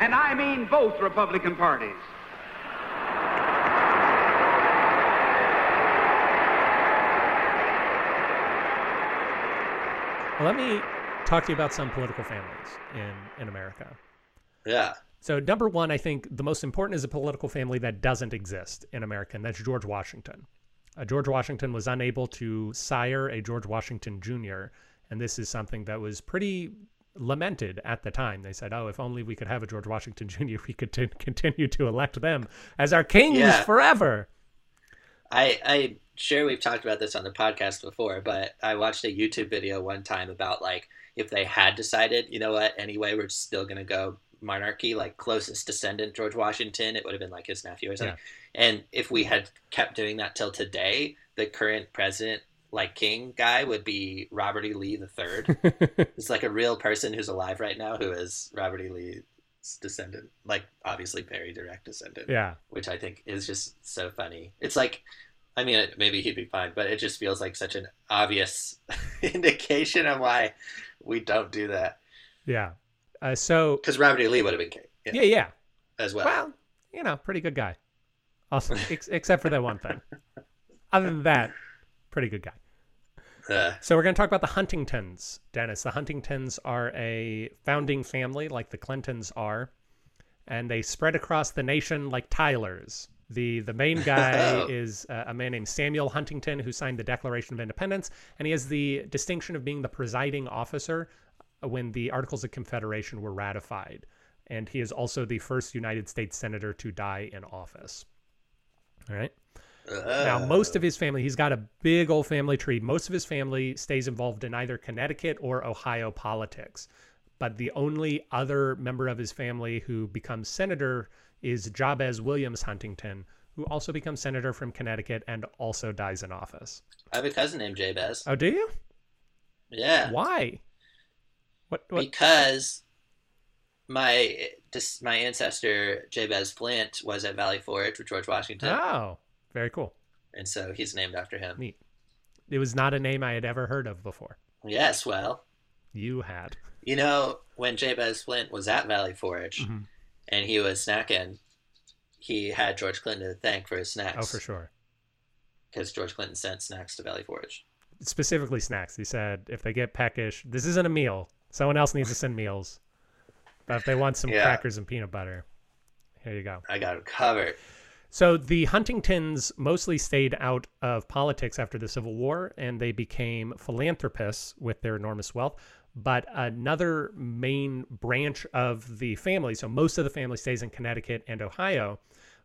And I mean both Republican parties. Well, let me talk to you about some political families in in America. Yeah. So number one, I think the most important is a political family that doesn't exist in America, and that's George Washington. Uh, George Washington was unable to sire a George Washington Jr., and this is something that was pretty lamented at the time. They said, "Oh, if only we could have a George Washington Jr., we could t- continue to elect them as our kings Yeah. forever." I I sure we've talked about this on the podcast before, but I watched a YouTube video one time about like if they had decided, you know what, anyway, we're still gonna go monarchy, like closest descendant George Washington, it would have been like his nephew or something. And if we had kept doing that till today, the current president, like king guy, would be Robert E. Lee the third. it's like a real person who's alive right now who is Robert E. Lee's descendant, like obviously very direct descendant yeah, which I think is just so funny. It's like, I mean, maybe he'd be fine, but it just feels like such an obvious indication of why we don't do that. yeah. Uh, so Because Robert E. Lee would have been king yeah, yeah, yeah. as well. Well, you know, pretty good guy. Also, ex except for that one thing. Other than that, pretty good guy. Uh, So we're going to talk about the Huntingtons, Dennis. The Huntingtons are a founding family like the Clintons are, and they spread across the nation like Tylers. The the main guy Oh. is uh, a man named Samuel Huntington who signed the Declaration of Independence, and he has the distinction of being the presiding officer when the Articles of Confederation were ratified. And he is also the first United States senator to die in office. All right. Now, uh, most of his family, he's got a big old family tree. Most of his family stays involved in either Connecticut or Ohio politics. But the only other member of his family who becomes senator is Jabez Williams Huntington, who also becomes senator from Connecticut and also dies in office. I have a cousin named Jabez. Oh, do you? Yeah, Why? What? what? because my my ancestor Jabez Flint was at Valley Forge with George Washington, Oh, very cool. and so he's named after him. Neat. It was not a name I had ever heard of before. Yes, well, You had. you know when Jabez Flint was at Valley Forge. Mhm. and he was snacking, he had George Clinton to thank for his snacks. Oh, for sure. Because George Clinton sent snacks to Valley Forge. specifically snacks. He said if they get peckish, this isn't a meal. Someone else needs to send meals. But if they want some Yeah. crackers and peanut butter, here you go. I got him covered. So the Huntingtons mostly stayed out of politics after the Civil War, and they became philanthropists with their enormous wealth. But another main branch of the family, so most of the family stays in Connecticut and Ohio,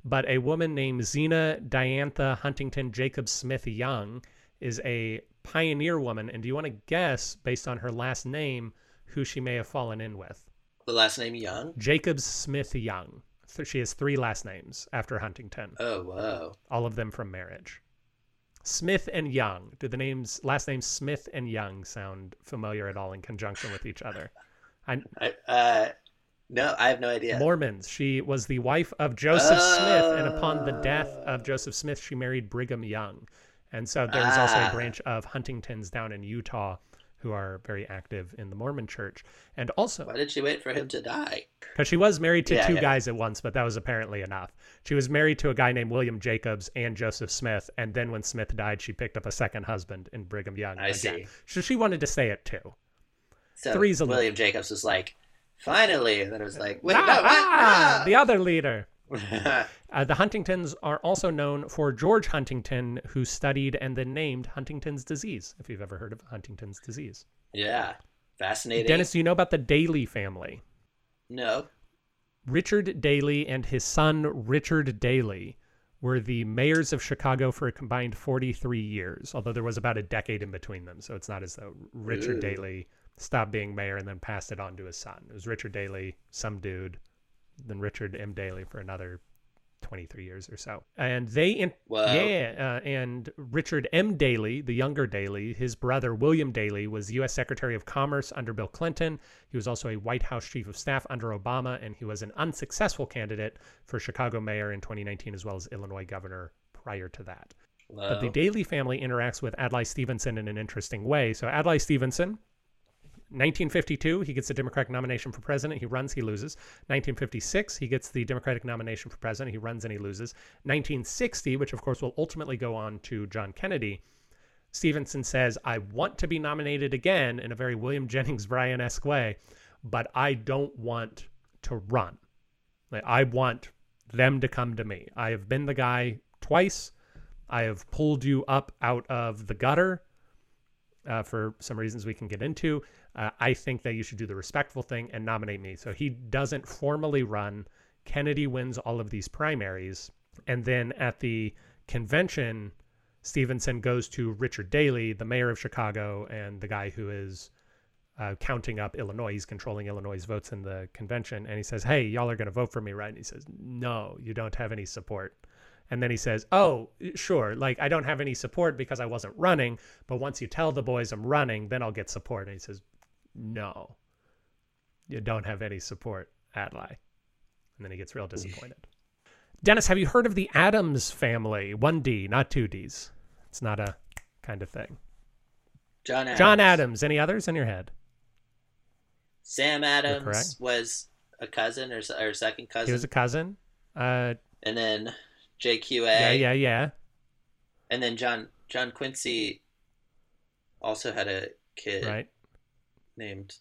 but a woman named Zina Diantha Huntington Jacob Smith Young is a pioneer woman. And do you want to guess, based on her last name, who she may have fallen in with? The last name Young. Jacobs Smith Young. So she has three last names after Huntington Oh whoa. all of them from marriage. Smith and Young. Do the names last names Smith and Young sound familiar at all in conjunction with each other? I, uh, no, I have no idea. Mormons. She was the wife of Joseph Smith, and upon the death of Joseph Smith, she married Brigham Young. And so there's also a Ah. branch of Huntingtons down in Utah who are very active in the Mormon church. And also, Why did she wait for him to die? because she was married to Yeah, two yeah. guys at once, but that was apparently enough. She was married to a guy named William Jacobs and Joseph Smith, and then when Smith died, she picked up a second husband in Brigham Young. I again. see. So she wanted to stay at two. So Three's William Jacobs was like, finally, and then it was like, wait, Ah, no, what? ah, the Ah! other leader. Uh, the Huntingtons are also known for George Huntington, who studied and then named Huntington's disease, if you've ever heard of Huntington's disease. yeah, fascinating. Dennis, do you know about the Daley family? no, Richard Daley and his son Richard Daley were the mayors of Chicago for a combined 43 years, although there was about a decade in between them. So it's not as though Richard Ooh. Daley stopped being mayor and then passed it on to his son. It was Richard Daley, some dude, then Richard M. Daley for another 23 years or so. And they, in, Wow. yeah, uh, and Richard M. Daley, the younger Daley, his brother William Daley was U.S. Secretary of Commerce under Bill Clinton. He was also a White House Chief of Staff under Obama, and he was an unsuccessful candidate for Chicago mayor in 2019 as well as Illinois governor prior to that. But the Daley family interacts with Adlai Stevenson in an interesting way. So Adlai Stevenson, 1952, he gets the Democratic nomination for president. He runs, he loses. 1956, he gets the Democratic nomination for president. He runs and he loses. 1960, which of course will ultimately go on to John Kennedy, Stevenson says, I want to be nominated again in a very William Jennings Bryan esque way, but I don't want to run. I want them to come to me. I have been the guy twice. I have pulled you up out of the gutter uh, for some reasons we can get into. Uh, I think that you should do the respectful thing and nominate me. So he doesn't formally run. Kennedy wins all of these primaries. And then at the convention, Stevenson goes to Richard Daley, the mayor of Chicago, and the guy who is uh, counting up Illinois. He's controlling Illinois' votes in the convention. And he says, Hey, y'all are going to vote for me, right? And he says, No, you don't have any support. And then he says, Oh, sure. Like, I don't have any support because I wasn't running. But once you tell the boys I'm running, then I'll get support. And he says, No, you don't have any support, Adlai. And then he gets real disappointed. Dennis, have you heard of the Adams family? 1D, not 2Ds. It's not a kind of thing. John Adams. John Adams. Any others in your head? Sam. Adams was a cousin or, or second cousin, He was a cousin. Uh, and then JQA, yeah, yeah, yeah. and then John John Quincy also had a kid Right. Named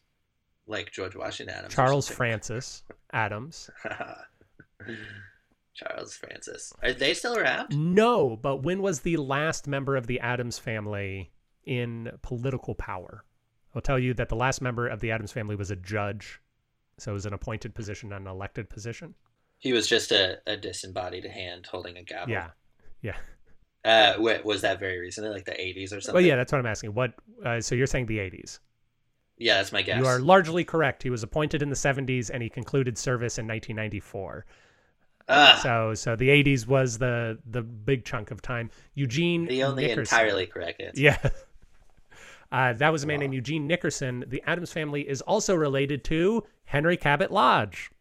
like George Washington Adams. Charles. Francis Adams. Charles Francis. Are they still around? No, but when was the last member of the Adams family in political power? I'll tell you that the last member of the Adams family was a judge. So it was an appointed position, not an elected position. He was just a, a disembodied hand holding a gavel. Yeah. Yeah. Uh, was that very recently, like the 80s or something? Well, yeah, that's what I'm asking. What? Uh, so you're saying the 80s? Yeah, that's my guess. You are largely correct. He was appointed in the 70s and he concluded service in 1994. Ah, So, so the 80s was the the big chunk of time. Eugene the only Nickerson. entirely correct answer. Yeah. Uh, that was a man Wow. named Eugene Nickerson. The Adams family is also related to Henry Cabot Lodge.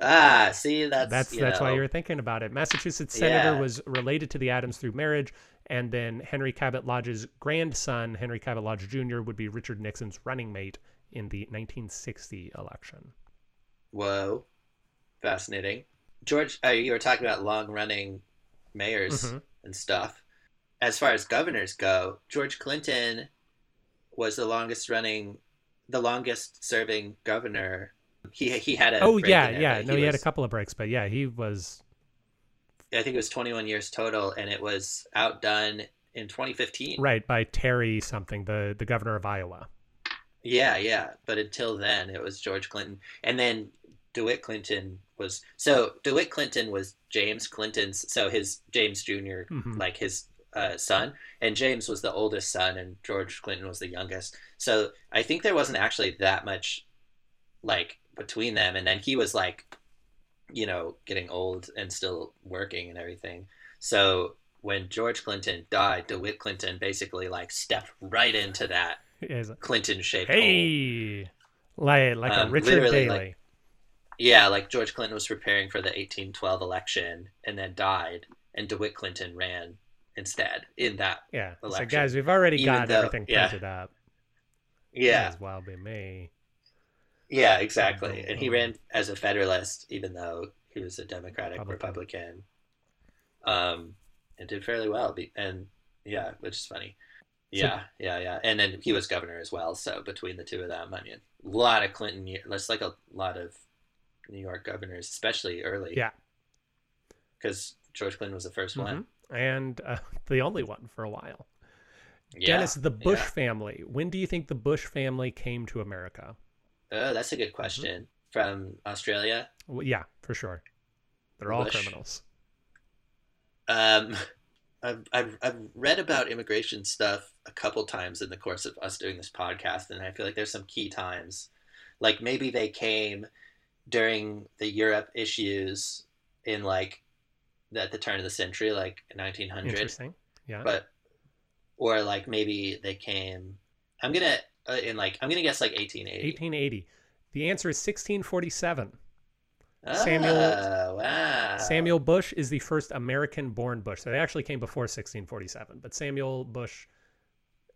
Ah, see, that's That's that's why you were thinking about it. Massachusetts senator Yeah. was related to the Adams through marriage, and then Henry Cabot Lodge's grandson, Henry Cabot Lodge Jr., would be Richard Nixon's running mate in the 1960 election. Whoa, fascinating. George, uh, you were talking about long-running mayors Mhm. and stuff. As far as governors go, George Clinton was the longest-running, the longest-serving governor. He he had a Oh yeah, yeah. No, he, had a couple of breaks, but yeah, he was. I think it was 21 years total, and it was outdone in 2015. Right by Terry something, the the governor of Iowa. Yeah, yeah. But until then, it was George Clinton, and then DeWitt Clinton was so DeWitt Clinton was James Clinton's, so his James junior Mhm. like his uh, son, and James was the oldest son, and George Clinton was the youngest. So I think there wasn't actually that much like between them, and then he was like, you know, getting old and still working and everything. So when George Clinton died, DeWitt Clinton basically like stepped right into that Clinton shaped hole. Hey, like like a Um, Richard literally, Daley. like- Yeah, like George Clinton was preparing for the 1812 election and then died, and DeWitt Clinton ran instead in that. yeah, like election. guys, we've already Even got though- everything yeah. printed up. Yeah. Might as well be me. Yeah, exactly. And he ran as a Federalist, even though he was a Democratic Republican. Um, and did fairly well. And yeah, which is funny. Yeah, yeah, yeah. And then he was governor as well. So between the two of them, I mean, a lot of Clinton. That's like a lot of New York governors, especially early. Yeah. Because George Clinton was the 1st one. Mhm. And uh, the only one for a while. Yeah. Dennis, the Bush yeah. family. When do you think the Bush family came to America? Oh, that's a Mm-hmm. good question. From Australia. Well, yeah, for sure. They're all Bush. criminals. Um, I've, I've, I've read about immigration stuff a couple times in the course of us doing this podcast, and I feel like there's some key times. Like maybe they came during the Europe issues in like at the turn of the century, like 1900. Interesting. Yeah. But, or like maybe they came, I'm gonna, uh, in like, I'm gonna guess like 1880. 1880. The answer is 1647. Ah, Samuel- wow. Samuel Bush is the first American born Bush. So they actually came before 1647, but Samuel Bush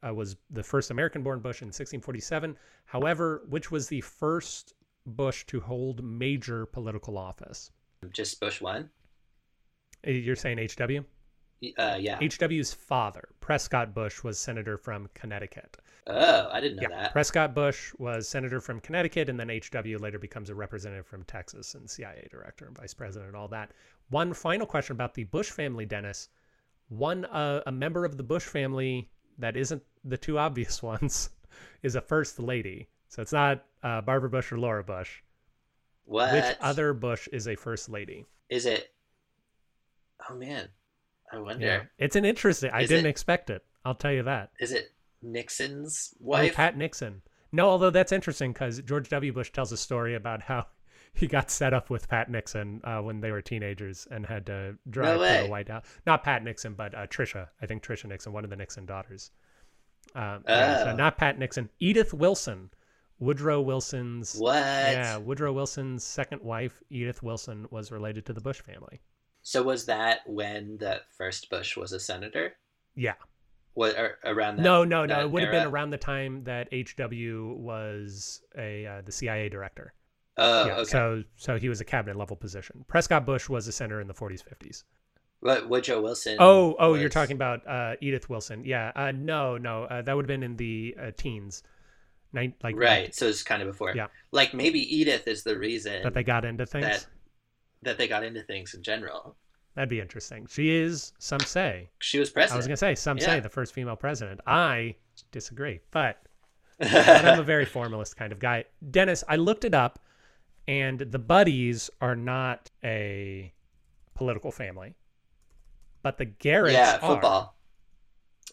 uh, was the first American born Bush in 1647. However, which was the first Bush to hold major political office? Just Bush one? Uh, You're saying HW? Uh, yeah. HW's father, Prescott Bush, was senator from Connecticut. oh, I didn't know Yeah, that. Prescott Bush was senator from Connecticut, and then HW later becomes a representative from Texas and CIA director and vice president and all that. One final question about the Bush family, Dennis. One uh, a member of the Bush family that isn't the two obvious ones is a first lady. So it's not uh, Barbara Bush or Laura Bush. What? Which other Bush is a first lady? is it? Oh man, I wonder. Yeah, it's an interesting. I Is didn't it- expect it. I'll tell you that. Is it Nixon's Oh, wife? Pat Nixon. No, although that's interesting because George W. Bush tells a story about how he got set up with Pat Nixon uh, when they were teenagers and had to drive to the White House. Not Pat Nixon, but uh, Tricia. I think Tricia Nixon, one of the Nixon daughters. Um, yeah, so Oh. not Pat Nixon. Edith Wilson, Woodrow Wilson's. what? Yeah, Woodrow Wilson's second wife, Edith Wilson, was related to the Bush family. So was that when the first Bush was a senator? Yeah. What around that? no, no, no. It would have been around the time that HW was a uh, the CIA director. Oh, yeah, okay. so so he was a cabinet level position. Prescott Bush was a senator in the 40s, 50s. What what Joe Wilson? Oh, oh, you're talking about uh, Edith Wilson. Yeah, uh, no, no, uh, that would have been in the uh, teens, like right. So it's kind of before. Yeah. Like maybe Edith is the reason that they got into things. that that they got into things in general. That'd be interesting. She is, some say. She was president. I was gonna say, some Yeah. say the first female president. I disagree, but but I'm a very formalist kind of guy. Dennis, I looked it up, and the Buddies are not a political family, but the Garretts yeah, are.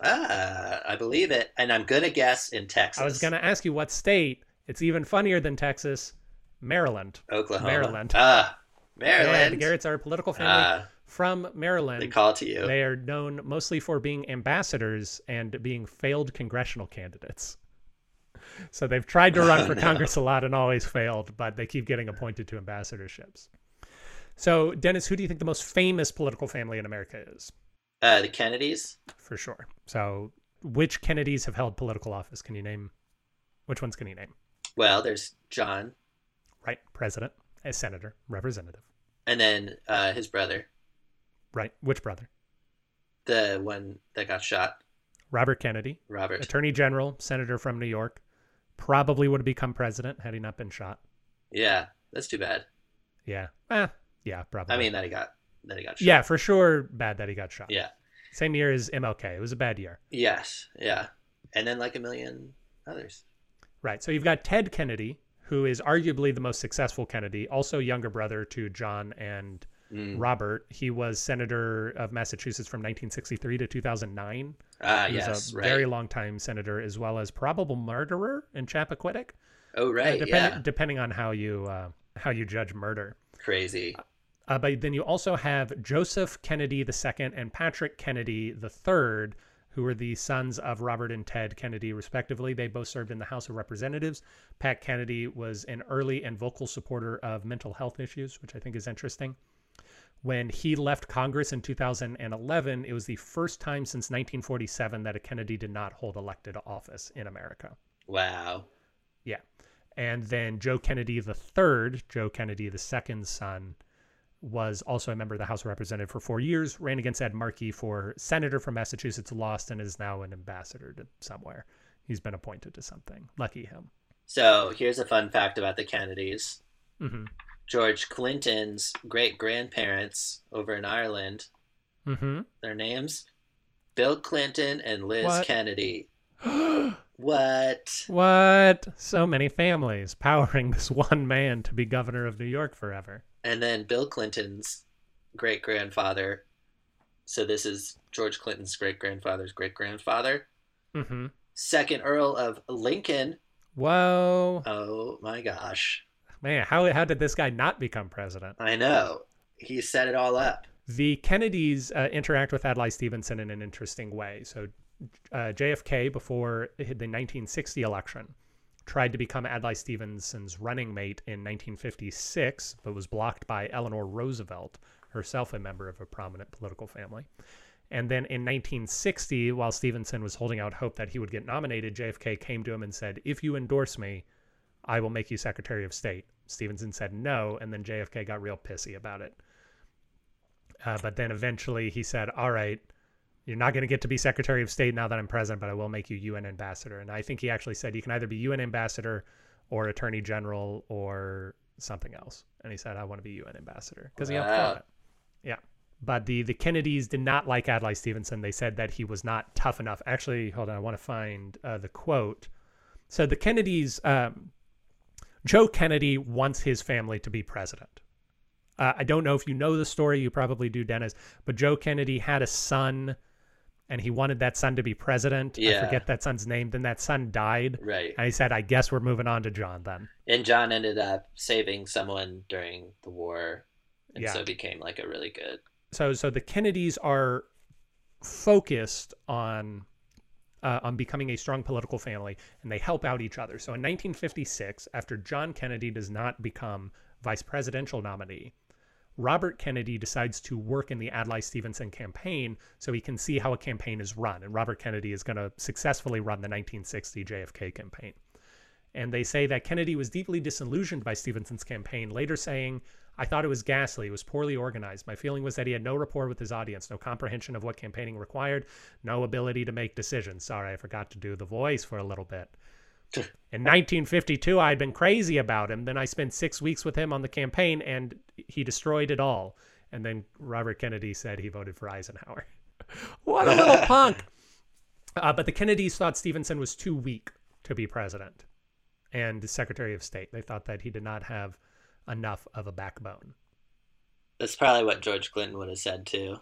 Ah, I believe it, and I'm gonna guess in Texas. I was going to ask you what state. It's even funnier than Texas, Maryland. Oklahoma. Maryland. Ah, Yeah, Maryland. the Garretts are a political family Ah, from Maryland. they call to you. They are known mostly for being ambassadors and being failed congressional candidates. So they've tried to run Oh, for no. Congress a lot and always failed, but they keep getting appointed to ambassadorships. So, Dennis, who do you think the most famous political family in America is? Uh, the Kennedys. For sure. So, which Kennedys have held political office? Can you name? Which ones can you name? Well, there's John, Right, president, a senator, representative. And then uh, his brother, Right, which brother? the one that got shot, Robert Kennedy, Robert. attorney general, senator from New York. Probably would have become president had he not been shot. Yeah, that's too bad. Yeah. Eh, yeah, probably. I mean, that he got that he got shot. yeah, for sure. Bad that he got shot. Yeah. Same year as MLK. It was a bad year. Yes. Yeah. And then like a million others. Right. So you've got Ted Kennedy, who is arguably the most successful Kennedy, also younger brother to John and Mm. Robert. He was senator of Massachusetts from 1963 to 2009. Ah, He was yes. a right. very long time senator, as well as probable murderer in Chappaquiddick. oh, Uh, right. depend- yeah. depending on how you uh, how you judge murder. Crazy. Uh, but then you also have Joseph Kennedy II and Patrick Kennedy III, who were the sons of Robert and Ted Kennedy, respectively. They both served in the House of Representatives. Pat Kennedy was an early and vocal supporter of mental health issues, which I think is interesting. When he left Congress in 2011, it was the first time since 1947 that a Kennedy did not hold elected office in America. Wow. Yeah. And then Joe Kennedy the third, Joe Kennedy the second son, was also a member of the House of Representatives for four years, ran against Ed Markey for senator from Massachusetts, lost, and is now an ambassador to somewhere. He's been appointed to something. Lucky him. So here's a fun fact about the Kennedys. Mm-hmm. George Clinton's great grandparents over in Ireland, Mm-hmm. their names Bill Clinton and Liz What? Kennedy. What? what? So many families powering this one man to be governor of New York forever. And then Bill Clinton's great grandfather. So this is George Clinton's great grandfather's great grandfather. Mm-hmm. Second Earl of Lincoln. Whoa. Oh my gosh. Man, how, how did this guy not become president? I know. He set it all up. The Kennedys uh, interact with Adlai Stevenson in an interesting way. So, uh, JFK, before the 1960 election, tried to become Adlai Stevenson's running mate in 1956, but was blocked by Eleanor Roosevelt, herself a member of a prominent political family. And then in 1960, while Stevenson was holding out hope that he would get nominated, JFK came to him and said, If you endorse me, I will make you Secretary of State. Stevenson said no, and then JFK got real pissy about it. Uh, but then eventually he said, All right, you're not going to get to be Secretary of State now that I'm president, but I will make you UN ambassador. And I think he actually said you can either be UN ambassador or Attorney General or something else. And he said, I want to be UN ambassador because he helped it. Yeah. But the, the Kennedys did not like Adlai Stevenson. They said that he was not tough enough. Actually, hold on, I want to find uh, the quote. So the Kennedys, um, Joe Kennedy wants his family to be president. Uh, I don't know if you know the story. You probably do, Dennis. But Joe Kennedy had a son, and he wanted that son to be president. I Yeah. forget that son's name. Then that son died, Right. and he said, "I guess we're moving on to John then." And John ended up saving someone during the war. And Yeah. so became like a really good. So, so the Kennedys are focused on uh, on becoming a strong political family, and they help out each other. So, in 1956, after John Kennedy does not become vice presidential nominee, Robert Kennedy decides to work in the Adlai Stevenson campaign so he can see how a campaign is run. And Robert Kennedy is going to successfully run the 1960 JFK campaign. And they say that Kennedy was deeply disillusioned by Stevenson's campaign, later saying, I thought it was ghastly. It was poorly organized. My feeling was that he had no rapport with his audience, no comprehension of what campaigning required, no ability to make decisions. Sorry, I forgot to do the voice for a little bit. In 1952, I'd been crazy about him. Then I spent six weeks with him on the campaign, and he destroyed it all. And then Robert Kennedy said he voted for Eisenhower. what a little punk! Uh, but the Kennedys thought Stevenson was too weak to be president and Secretary of State. They thought that he did not have enough of a backbone. That's probably what George Clinton would have said too.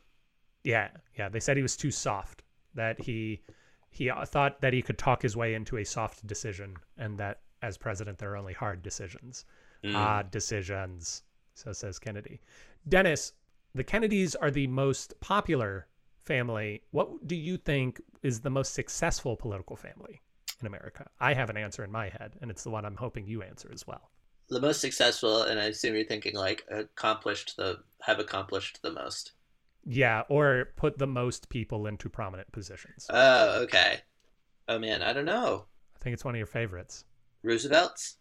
Yeah, yeah. They said he was too soft. That he he uh, thought that he could talk his way into a soft decision, and that as president there are only hard decisions. Mm. Odd decisions. So says Kennedy. Dennis, the Kennedys are the most popular family. What do you think is the most successful political family in America? I have an answer in my head, and it's the one I'm hoping you answer as well. The most successful, and I assume you're thinking like accomplished the have accomplished the most. Yeah, or put the most people into prominent positions. Oh, okay. Oh man, I don't know. I think it's one of your favorites. Roosevelt's?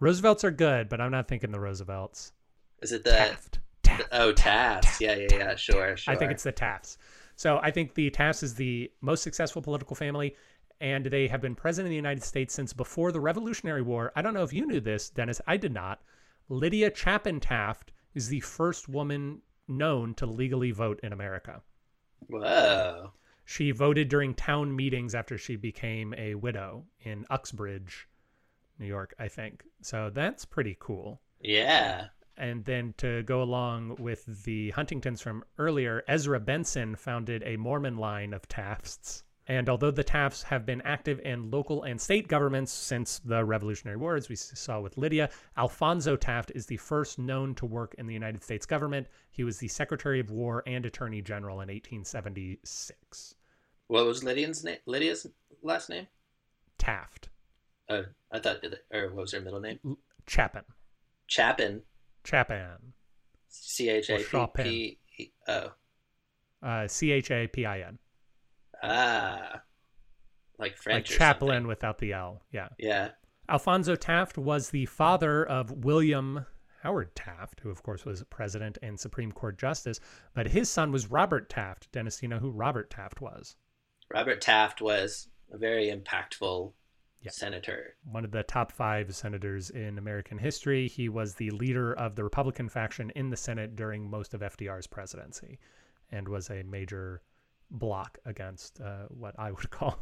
Roosevelts are good, but I'm not thinking the Roosevelts. Is it the Taft. Taft. Oh Taft. Yeah, yeah, yeah. Sure, sure. I think it's the Tafts. So I think the Tafts is the most successful political family, and they have been president of the United States since before the Revolutionary War. I don't know if you knew this, Dennis. I did not. Lydia Chapin Taft is the first woman known to legally vote in America. Whoa. She voted during town meetings after she became a widow in Uxbridge, New York, I think. So that's pretty cool. Yeah. And then to go along with the Huntingtons from earlier, Ezra Benson founded a Mormon line of Tafts. And although the Tafts have been active in local and state governments since the Revolutionary War, as we saw with Lydia, Alphonso Taft is the first known to work in the United States government. He was the Secretary of War and Attorney General in 1876. What was Lydia's name? Lydia's last name? Taft. Oh, I thought, or what was her middle name? Chapin. Chapin. Chapin. C H A P Oh, Uh, C H A P I N. ah, like French. like or chaplain something. without the L. Yeah. Yeah. Alphonso Taft was the father of William Howard Taft, who of course was president and Supreme Court justice, but his son was Robert Taft. Dennis, you know who Robert Taft was? Robert Taft was a very impactful Yeah. senator. One of the top five senators in American history. He was the leader of the Republican faction in the Senate during most of FDR's presidency and was a major block against uh, what I would call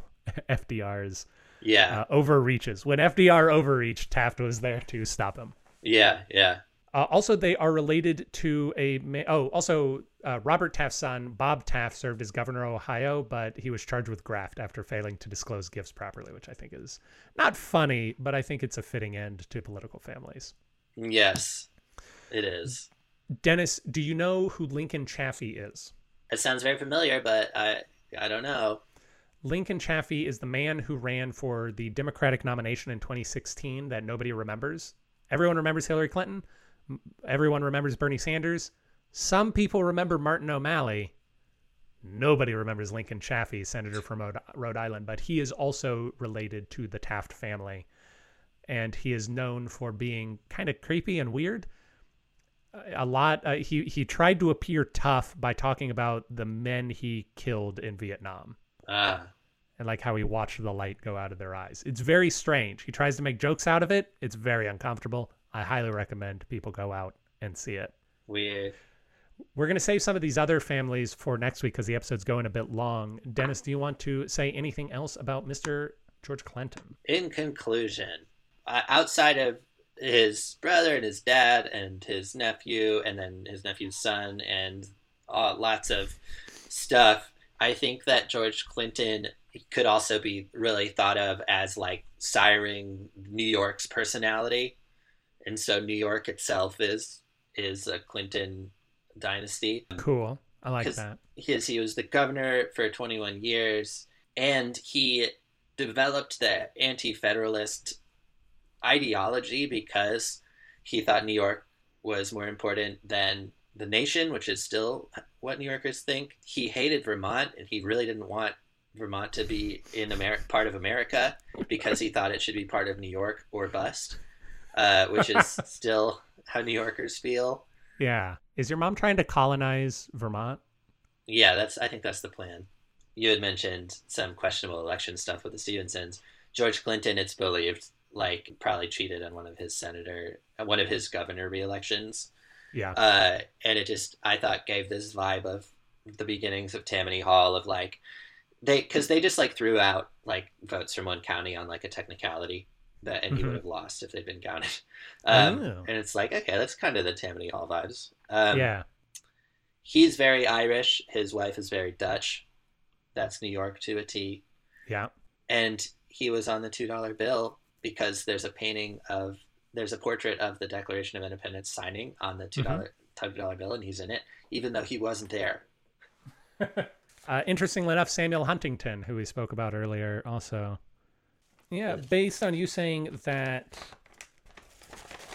FDR's Yeah. uh, overreaches. When FDR overreached, Taft was there to stop him. yeah. Yeah. Uh, also, they are related to a. ma- Oh, also, uh, Robert Taft's son, Bob Taft, served as governor of Ohio, but he was charged with graft after failing to disclose gifts properly, which I think is not funny, but I think it's a fitting end to political families. Yes. It is. Dennis, do you know who Lincoln Chafee is? It sounds very familiar, but I I don't know. Lincoln Chafee is the man who ran for the Democratic nomination in 2016 that nobody remembers. Everyone remembers Hillary Clinton. Everyone remembers Bernie Sanders. Some people remember Martin O'Malley. Nobody remembers Lincoln Chafee, senator from Rhode- Rhode Island, but he is also related to the Taft family. And he is known for being kind of creepy and weird. A lot. Uh, he he tried to appear tough by talking about the men he killed in Vietnam Ah. and like how he watched the light go out of their eyes. It's very strange. He tries to make jokes out of it. It's very uncomfortable. I highly recommend people go out and see it. Weird. We're going to save some of these other families for next week because the episode's going a bit long. Dennis, do you want to say anything else about Mr. George Clinton? In conclusion, uh, outside of his brother and his dad and his nephew and then his nephew's son and uh, lots of stuff, I think that George Clinton could also be really thought of as like siring New York's personality, and so New York itself is is a Clinton dynasty. Cool. I like that. his he was the governor for 21 years and he developed the anti-federalist ideology because he thought New York was more important than the nation which is still what New Yorkers think he hated Vermont and he really didn't want Vermont to be in America part of America because he thought it should be part of New York or bust uh, which is still how New Yorkers feel Yeah. Is your mom trying to colonize Vermont? Yeah, that's. I think that's the plan. You had mentioned some questionable election stuff with the Stevensons. George Clinton, it's believed, like probably cheated on one of his senator, one of his governor re-elections, Yeah. uh, and it just I thought gave this vibe of the beginnings of Tammany Hall of like they because they just like threw out like votes from one county on like a technicality that and he Mhm. would have lost if they'd been counted. Um, Oh. And it's like okay, that's kind of the Tammany Hall vibes. Um, yeah. he's very Irish. His wife is very Dutch. That's New York to a T. Yeah. And he was on the two dollar bill because there's a painting of there's a portrait of the Declaration of Independence signing on the two dollar two dollar bill, and he's in it, even though he wasn't there. Uh, interestingly enough, Samuel Huntington, who we spoke about earlier, also. Yeah, based on you saying that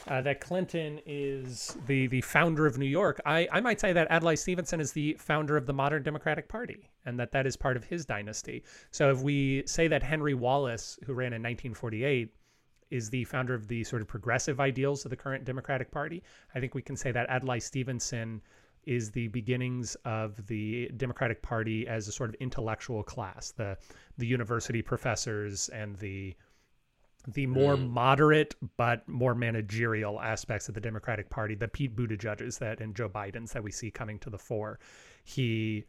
uh, that Clinton is the the founder of New York, I I might say that Adlai Stevenson is the founder of the modern Democratic Party, and that that is part of his dynasty. So if we say that Henry Wallace, who ran in 1948, is the founder of the sort of progressive ideals of the current Democratic Party, I think we can say that Adlai Stevenson is the beginnings of the Democratic Party as a sort of intellectual class, the the university professors and the the more moderate but more managerial aspects of the Democratic Party, the Pete Buttigieg's that and Joe Biden's that we see coming to the fore. He,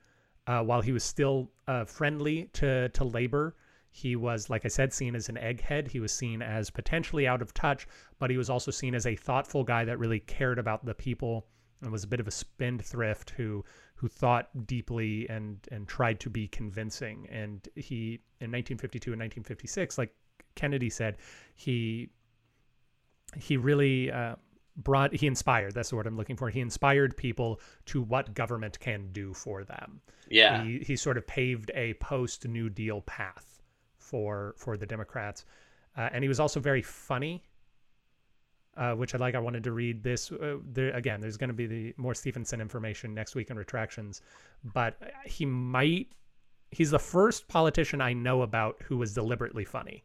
uh, while he was still uh, friendly to to labor, he was, like I said, seen as an egghead. He was seen as potentially out of touch, but he was also seen as a thoughtful guy that really cared about the people and was a bit of a spendthrift who who thought deeply and and tried to be convincing. And he in 1952 and 1956, like Kennedy said, he he really uh, brought he inspired. That's the word I'm looking for. He inspired people to what government can do for them. Yeah, He he sort of paved a post New Deal path for for the Democrats, uh, and he was also very funny. Uh, which I like. I wanted to read this. Uh, there, again, there's going to be the more Stevenson information next week in retractions, but he might he's the first politician I know about who was deliberately funny.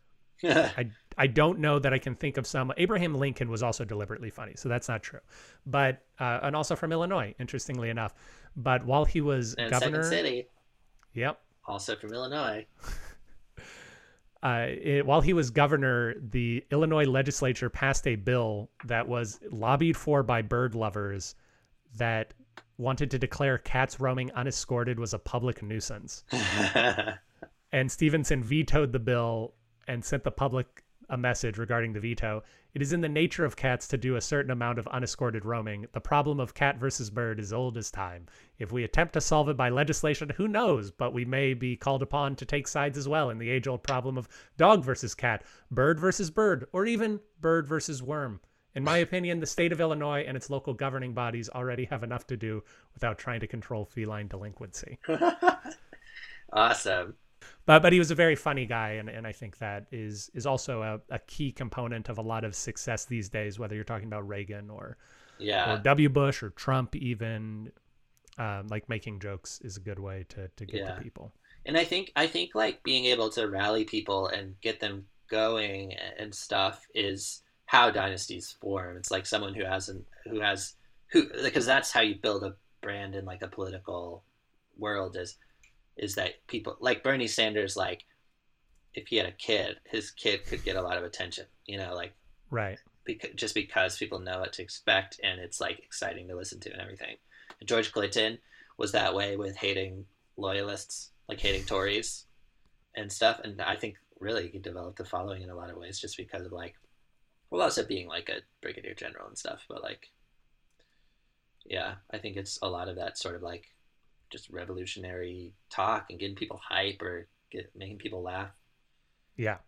I I don't know that I can think of some. Abraham Lincoln was also deliberately funny, so that's not true. But uh, and also from Illinois, interestingly enough. But while he was and governor, Second City, yep. also from Illinois. Uh, it, while he was governor, the Illinois legislature passed a bill that was lobbied for by bird lovers that wanted to declare cats roaming unescorted was a public nuisance. and Stevenson vetoed the bill and sent the public a message regarding the veto. It is in the nature of cats to do a certain amount of unescorted roaming. The problem of cat versus bird is old as time. If we attempt to solve it by legislation, who knows? But we may be called upon to take sides as well in the age old problem of dog versus cat, bird versus bird, or even bird versus worm. In my opinion, the state of Illinois and its local governing bodies already have enough to do without trying to control feline delinquency. awesome. But but he was a very funny guy, and, and I think that is is also a, a key component of a lot of success these days, whether you're talking about Reagan or yeah or W. Bush or Trump, even. Um, like making jokes is a good way to to get Yeah. to people. and I think I think like being able to rally people and get them going and stuff is how dynasties form. It's like someone who hasn't who has who because that's how you build a brand in like a political world is is that people like Bernie Sanders like if he had a kid, his kid could get a lot of attention. You know, like Right. because, just because people know what to expect and it's like exciting to listen to and everything. And George Clinton was that way with hating loyalists, like hating Tories and stuff. And I think really he developed a following in a lot of ways just because of like, well, also being like a brigadier general and stuff. But like, yeah, I think it's a lot of that sort of like just revolutionary talk and getting people hype or get making people laugh. Yeah.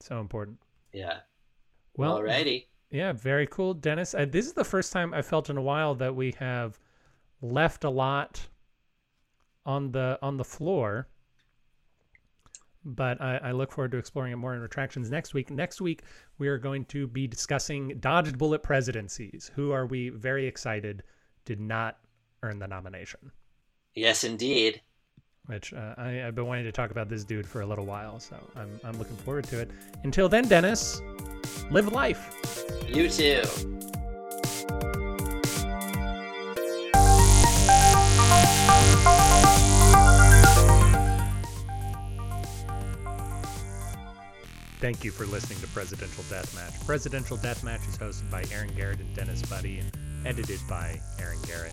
So important. Yeah. Well, alrighty. Yeah, very cool, Dennis. Uh, this is the first time I felt in a while that we have left a lot on the on the floor. But I, I look forward to exploring it more in retractions next week. Next week we are going to be discussing dodged bullet presidencies. Who are we very excited did not earn the nomination? Yes, indeed. Which uh, I, I've been wanting to talk about this dude for a little while, so I'm I'm looking forward to it. Until then, Dennis, live life. You too. Thank you for listening to Presidential Deathmatch. Presidential Deathmatch is hosted by Aaron Garrett and Dennis Buddy and edited by Aaron Garrett.